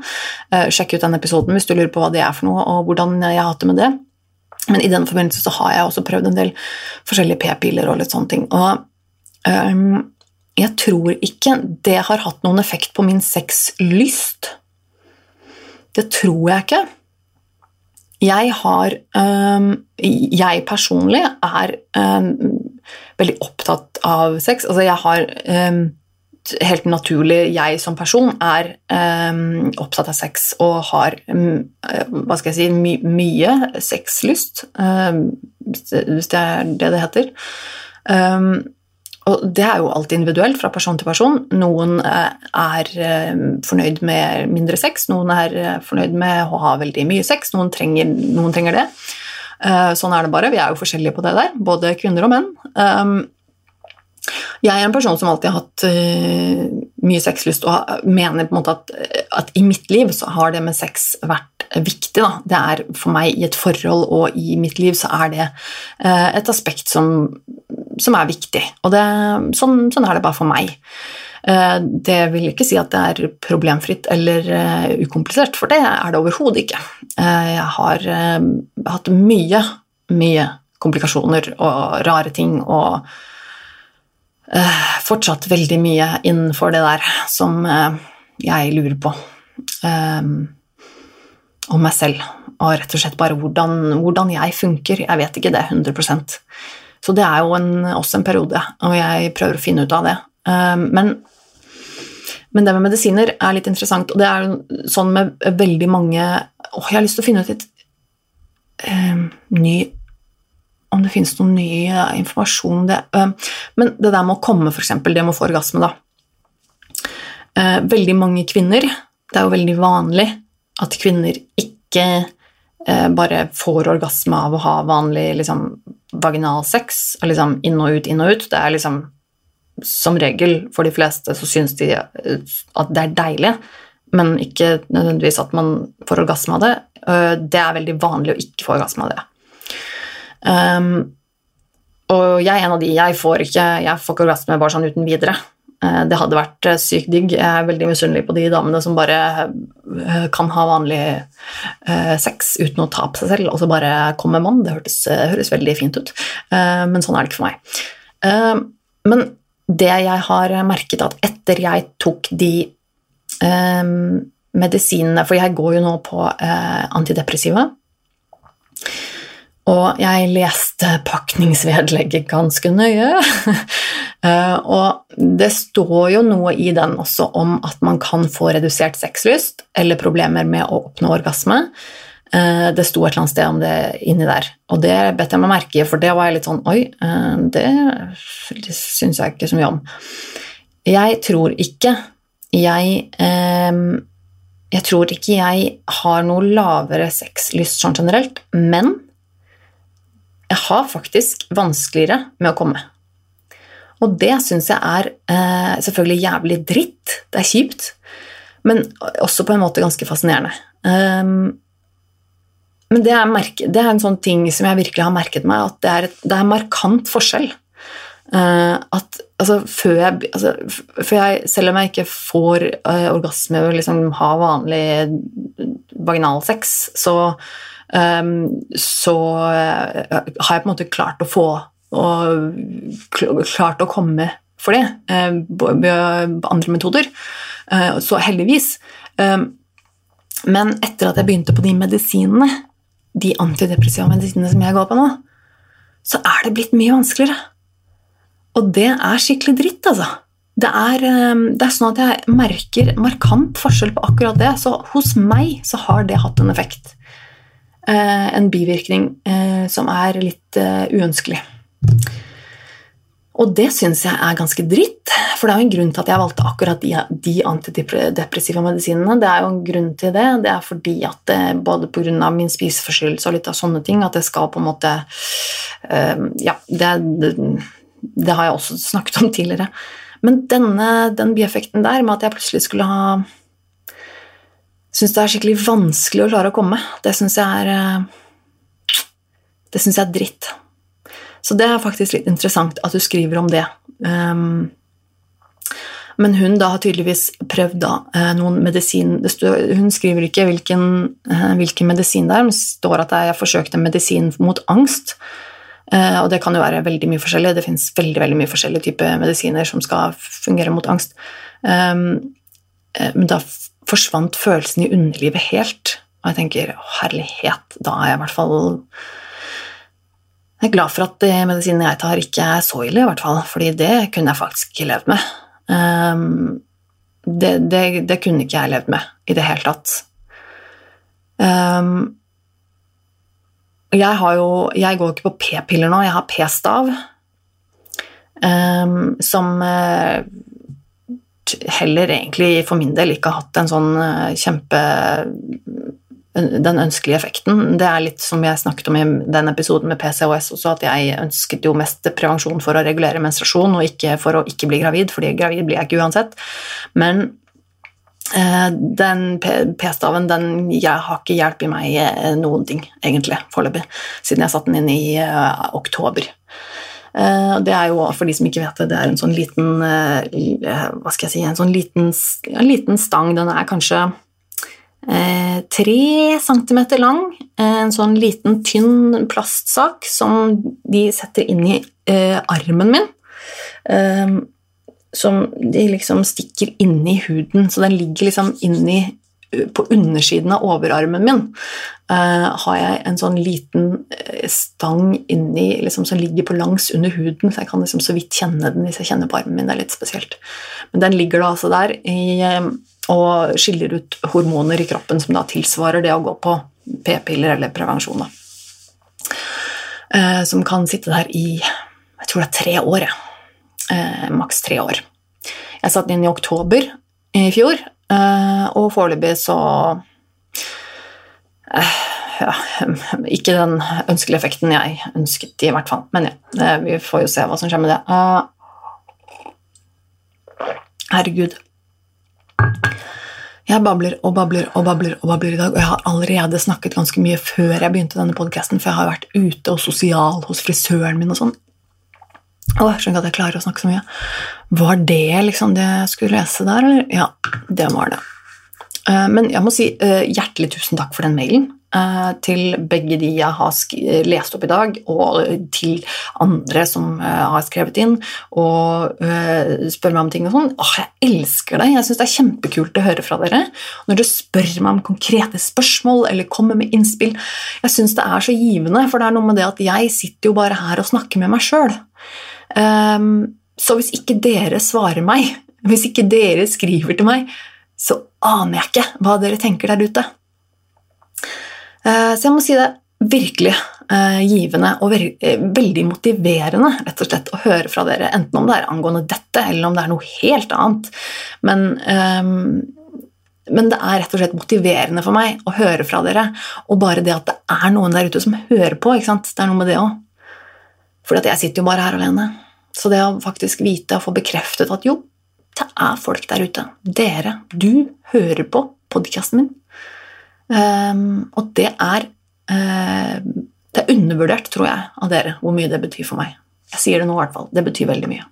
Sjekk ut den episoden hvis du lurer på hva det er for noe, og hvordan jeg har hatt det med det. Men i den forbindelse så har jeg også prøvd en del forskjellige p-piller og litt sånne ting. Og um, jeg tror ikke det har hatt noen effekt på min sexlyst. Det tror jeg ikke. jeg har um, Jeg personlig er um, veldig opptatt av sex. Altså, jeg har um, Helt naturlig, jeg som person er opptatt av sex og har hva skal jeg si, my mye sexlyst, hvis det er det det heter. Og det er jo alltid individuelt fra person til person. Noen eh, er eh, fornøyd med mindre sex, noen er fornøyd med å ha veldig mye sex, noen trenger, noen trenger det. Sånn er det bare. Vi er jo forskjellige på det der, både kvinner og menn. Jeg er en person som alltid har hatt mye sexlyst og mener på en måte at, at i mitt liv så har det med sex vært viktig. Da. Det er for meg i et forhold og i mitt liv så er det et aspekt som som er viktig. Og det, sånn, sånn, er det bare for meg. Uh, det vil ikke si at det er problemfritt eller eh, ukomplisert, for det er det overhodet ikke. Eh, jeg har hatt mye, mye komplikasjoner og rare ting og fortsatt veldig mye innenfor det der som jeg lurer på om meg selv. Og rett og slett bare hvordan, hvordan jeg funker. Jeg vet ikke det 100 så det er jo en, også en periode, og jeg prøver å finne ut av det. Men, men, det med medisiner er litt interessant, og det er sånn med veldig mange Åh, jeg har lyst til å finne ut litt ny Om det finnes noen ny uh, informasjon det, um, Men det der med å komme, f.eks., det med å få orgasme, da. Uh, veldig mange kvinner Det er jo veldig vanlig at kvinner ikke bare får orgasme av å ha vanlig liksom, vaginal sex, liksom inn og ut, inn og ut. Det er liksom Som regel, for de fleste, så syns de at det er deilig, men ikke nødvendigvis at man får orgasme av det. Det er veldig vanlig å ikke få orgasme av det. Um, og jeg er en av de. Jeg får ikke, jeg får ikke orgasme bare sånn uten videre. Eh, det hadde vært eh, sykt digg. Jeg er veldig misunnelig på de damene som bare eh, kan ha vanlig sex uten å ta på seg selv, og så bare kommer mann. Det hørtes, høres veldig fint ut, men sånn er det ikke for meg. Men det jeg har merket at etter jeg tok de medisinene For jeg går jo nå på antidepressiva. Og jeg leste pakningsvedlegget ganske nøye. [LAUGHS] Eh, og det står jo noe i den også om at man kan få redusert sexlyst eller problemer med å oppnå orgasme. Eh, det sto et eller annet sted om det inni der, og det bet jeg meg merke i, for det var jeg litt sånn Oi, eh, det, det syns jeg ikke så mye om. Jeg tror ikke jeg Jeg tror ikke jeg har noe lavere sexlyst sånn generelt, men jeg har faktisk vanskeligere med å komme. Og det syns jeg er eh, selvfølgelig jævlig dritt. Det er kjipt, men også på en måte ganske fascinerende. Um, men det er, merke, det er, en sånn ting som jeg virkelig har merket meg, at det er, et, det er markant forskjell. Uh, at altså, før, jeg, altså, før jeg, Selv om jeg ikke får uh, orgasme og liksom har vanlig vaginalsex, så, så uh, har jeg på en måte klart å få og klart å komme for det ved eh, andre metoder. Eh, så heldigvis. Eh, men etter at jeg begynte på de medisinene, de antidepressiva medisinene som jeg går på nå, så er det blitt mye vanskeligere. Og det er skikkelig dritt, altså. Det er, det er, sånn at jeg merker markant forskjell på akkurat det. Så hos meg så har det hatt en effekt. En bivirkning som er litt uønskelig. Og det syns jeg er ganske dritt, for det er jo en grunn til at jeg valgte akkurat de, de antidepressive medisinene. Det er jo en grunn til det. Det er fordi at det, både pga. min spiseforstyrrelse og litt av sånne ting, at det skal på en måte uh, Ja, det, det, det, har jeg også snakket om tidligere. Men denne, den bieffekten der med at jeg plutselig skulle ha Syns det er skikkelig vanskelig å klare å komme, det syns jeg er uh, Det syns jeg er dritt. Så det er faktisk litt interessant at du skriver om det. Um, men hun da har tydeligvis prøvd da, eh, noen medisin Hun skriver ikke hvilken, eh, hvilken, medisin det er, men det står at jeg har forsøkt en medisin mot angst. Eh, og det kan jo være veldig mye forskjellig. Det fins veldig, veldig mye forskjellige typer medisiner som skal fungere mot angst. Um, men da forsvant følelsen i underlivet helt. Og jeg tenker herlighet, da er jeg i hvert fall Jeg er glad for at medisinen jeg tar, ikke er så ille, i hvert fall, fordi det kunne jeg faktisk ikke levd med. Um, det, det, det, kunne ikke jeg levd med i det hele tatt. Um, jeg har jo Jeg går ikke på p-piller nå, jeg har p-stav. Um, som uh, heller egentlig for min del ikke hatt en sånn uh, kjempe den ønskelige effekten. Det er litt som jeg snakket om i den episoden med PCOS også, at jeg ønsket jo mest prevensjon for å regulere menstruasjon og ikke for å ikke bli gravid, fordi gravid blir jeg ikke uansett. Men eh, den p-staven den jeg har ikke hjulpet meg noen ting, egentlig, foreløpig, siden jeg satte den inn i oktober. Eh, det er jo for de som ikke vet det, det er en sånn liten eh, Hva skal jeg si En sånn liten, en liten stang. Den er kanskje eh, tre centimeter lang. En sånn liten, tynn plastsak som de setter inn i armen min. Som de liksom stikker inni huden, så den ligger liksom inni på undersiden av overarmen min uh, har jeg en sånn liten eh, stang inni, liksom, som ligger på langs under huden, så jeg kan liksom så vidt kjenne den hvis jeg kjenner på armen min. Det er litt spesielt. Men den ligger da altså der i, uh, og skiller ut hormoner i kroppen som da tilsvarer det å gå på p-piller eller prevensjon. Uh, som kan sitte der i jeg tror det er tre år. Maks tre år. Jeg satt inn i oktober i fjor, Eh, og foreløpig så eh, ja, [LAUGHS] ikke den ønskelige effekten jeg ønsket, i hvert fall. Men ja, vi får jo se hva som skjer med det. Uh, herregud. Jeg babler og babler og babler og babler i dag, og jeg har allerede snakket ganske mye før jeg begynte denne podkasten, for jeg har vært ute og sosial hos frisøren min og sånn. Å, jeg skjønner ikke at jeg klarer å snakke så mye. Var det liksom det jeg skulle lese der, eller? Ja, det var det. Eh, men jeg må si eh, hjertelig tusen takk for den mailen. Eh, til begge de jeg har lest opp i dag, og til andre som har skrevet inn og spør meg om ting og sånn. Åh, jeg elsker det! Jeg syns det er kjempekult å høre fra dere. Når dere spør meg om konkrete spørsmål eller kommer med innspill. Jeg syns det er så givende, for det er noe med det at jeg sitter jo bare her og snakker med meg sjøl. Um, så hvis ikke dere svarer meg, [LAUGHS] hvis ikke dere skriver til meg, så aner jeg ikke hva dere tenker der ute. Uh, så jeg må si det virkelig uh, givende og ve uh, veldig motiverende rett og slett å høre fra dere, enten om det er angående dette, eller om det er noe helt annet. Men, um, men det er rett og slett motiverende for meg å høre fra dere, og bare det at det er noen der ute som hører på. Det er noe med det òg. For jeg sitter jo bare her alene. Så det å faktisk vite og få bekreftet at jo, det er folk der ute. Dere, du hører på podkasten min. Um, og det er uh, Det er undervurdert, tror jeg, av dere hvor mye det betyr for meg. Jeg sier det nå, i hvert fall. Det betyr veldig mye.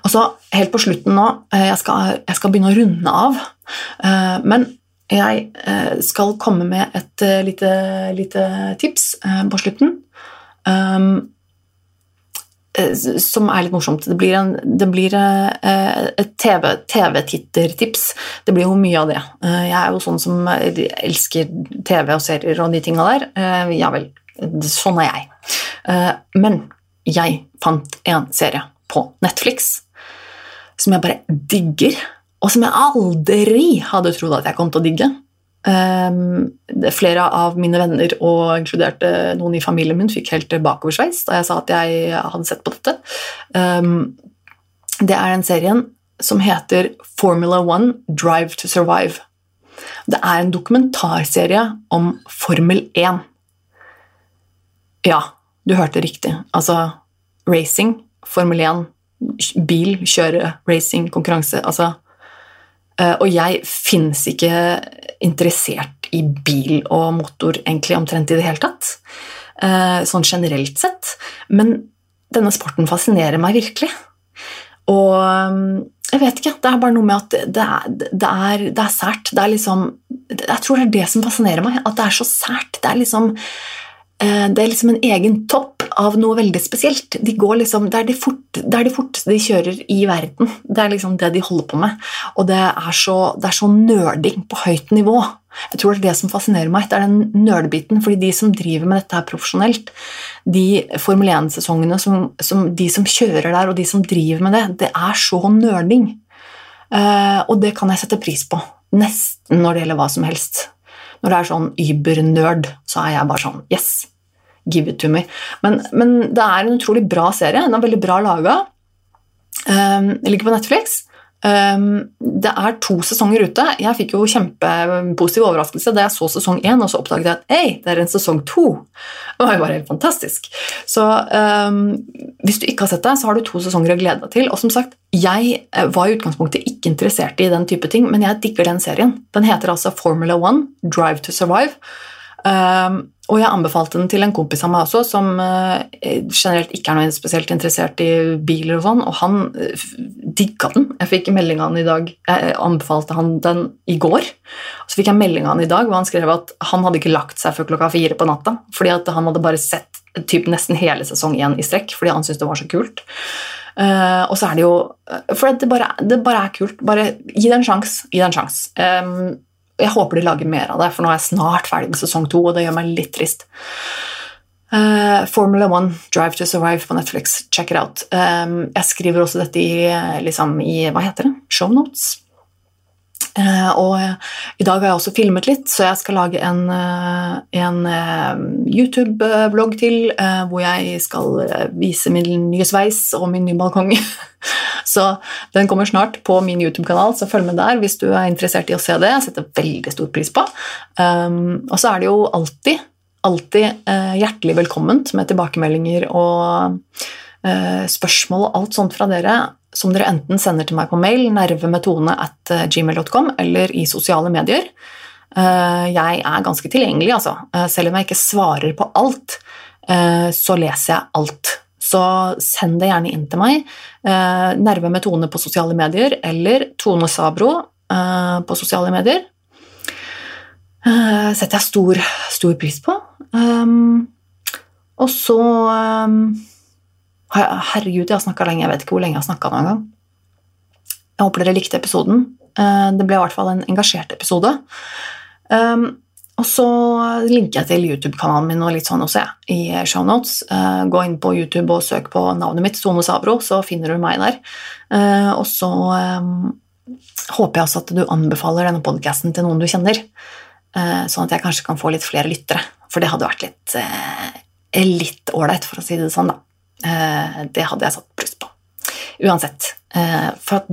Og så helt på slutten nå eh, Jeg skal, jeg skal begynne å runde av. Uh, men jeg skal komme med et lite, lite tips på slutten. Um, som er litt morsomt. Det blir, en, det blir uh, et TV-tittertips. TV det blir jo mye av det. Uh, jeg er jo sånn som elsker TV og serier og de tinga der. Ja vel, sånn er jeg. men jeg fant en serie på Netflix som jeg bare digger, og som jeg aldri hadde trodd at jeg kom til å digge. Um, flere av mine venner, og inkludert noen i familien min, fikk helt bakoversveis da jeg sa at jeg hadde sett på dette. Um, det er den serien som heter Formula One Drive to Survive. Det er en dokumentarserie om Formel 1. Ja, du hørte riktig. Altså racing, Formel 1, bil, kjøre, racing, konkurranse. Altså Og jeg fins ikke interessert i bil og motor egentlig omtrent i det hele tatt. Eh, sånn generelt sett. Men denne sporten fascinerer meg virkelig. Og mm, jeg vet ikke, det er bare noe med at det er, det er, det er sært. Det er liksom Jeg tror det er det som fascinerer meg. At det er så sært. Det er liksom eh, det er liksom en egen topp av noe veldig spesielt. De går liksom, det, er de fort, det er de forteste de kjører i verden. Det er liksom det de holder på med. Og det er så, det så nerding på høyt nivå. Jeg tror det er det som fascinerer meg, det er den nerdbiten. fordi de som driver med dette her profesjonelt, de Formel 1-sesongene, som, som, de som kjører der, og de som driver med det, det er så nerding. Uh, og det kan jeg sette pris på. Nesten når det gjelder hva som helst. Når det er sånn übernerd, så er jeg bare sånn Yes, give it to me. Men, men, det er en utrolig bra serie. Den er veldig bra laga. Um, ligger på Netflix. Um, det er to sesonger ute. Jeg fikk jo kjempepositiv overraskelse da jeg så sesong én, og så oppdaget jeg at ei, det er en sesong to. Det var jo bare helt fantastisk. Så um, hvis du ikke har sett det, så har du to sesonger å glede deg til. Og som sagt, jeg eh, var i utgangspunktet ikke interessert i den type ting, men jeg digger den serien. Den heter altså Formula One, Drive to Survive. Um, og jeg anbefalte den til en kompis av meg også, som uh, generelt ikke er noe spesielt interessert i biler og sånn, og han uh, digga den. Jeg fikk melding av han i dag. Jeg anbefalte han den i går. Så fikk jeg melding av han i dag hvor han skrev at han hadde ikke lagt seg før klokka fire på natta, fordi at han hadde bare sett typ, nesten hele sesong én i strekk fordi han syntes det var så kult. Uh, og så er det jo For det bare, det bare er kult. Bare gi det en sjanse. Gi det en sjanse. Um, jeg håper de lager mer av det, for nå er jeg snart ferdig med sesong to, og det gjør meg litt trist. Uh, Formula One, Drive to Survive på Netflix, check it out. Um, jeg skriver også dette i, liksom, i hva heter det? Shownotes. Uh, og uh, i dag har jeg også filmet litt, så jeg skal lage en, en YouTube-blogg til hvor jeg skal vise min nye sveis og min nye balkong. [LAUGHS] Så den kommer snart på min YouTube-kanal, så følg med der hvis du er interessert i å se det. Jeg setter veldig stor pris på. Um, og så er det jo alltid, alltid uh, hjertelig velkomment med tilbakemeldinger og uh, spørsmål og alt sånt fra dere som dere enten sender til meg på mail, nervemetone at eh, gmail.com, eller i sosiale medier. Jeg er ganske tilgjengelig, altså. Selv om jeg ikke svarer på alt, så leser jeg alt. Så send det gjerne inn til meg. Eh, nerve med Tone på sosiale medier eller Tone Sabro eh, på sosiale medier. Eh, setter jeg stor, stor pris på. Um, og så um, Herregud, jeg har snakka lenge. Jeg vet ikke hvor lenge jeg har snakka noen gang. Jeg håper dere likte episoden. Det ble i hvert fall en engasjert episode. Um, og så linker jeg til YouTube-kanalen min og litt sånn også, ja, i shownotes. Uh, gå inn på YouTube og søk på navnet mitt, Tone Sabro, så finner du meg der. Uh, og så um, håper jeg også at du anbefaler denne podkasten til noen du kjenner, uh, sånn at jeg kanskje kan få litt flere lyttere. For det hadde vært litt litt ålreit, for å si det sånn, da. det hadde jeg satt pris på. Uansett. for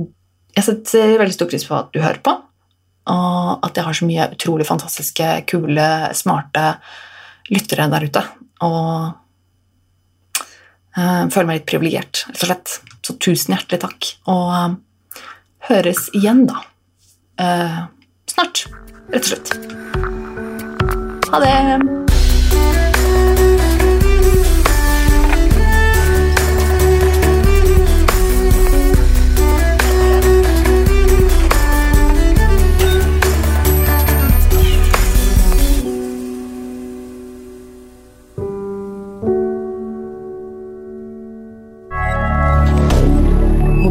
jeg setter veldig stor pris på at du hører på. Og at jeg har så mye utrolig fantastiske, kule, smarte lyttere der ute. Og uh, føler meg litt privilegert, rett og slett. Så tusen hjertelig takk. Og uh, høres igjen, da. Uh, snart, rett og slett. Ha det!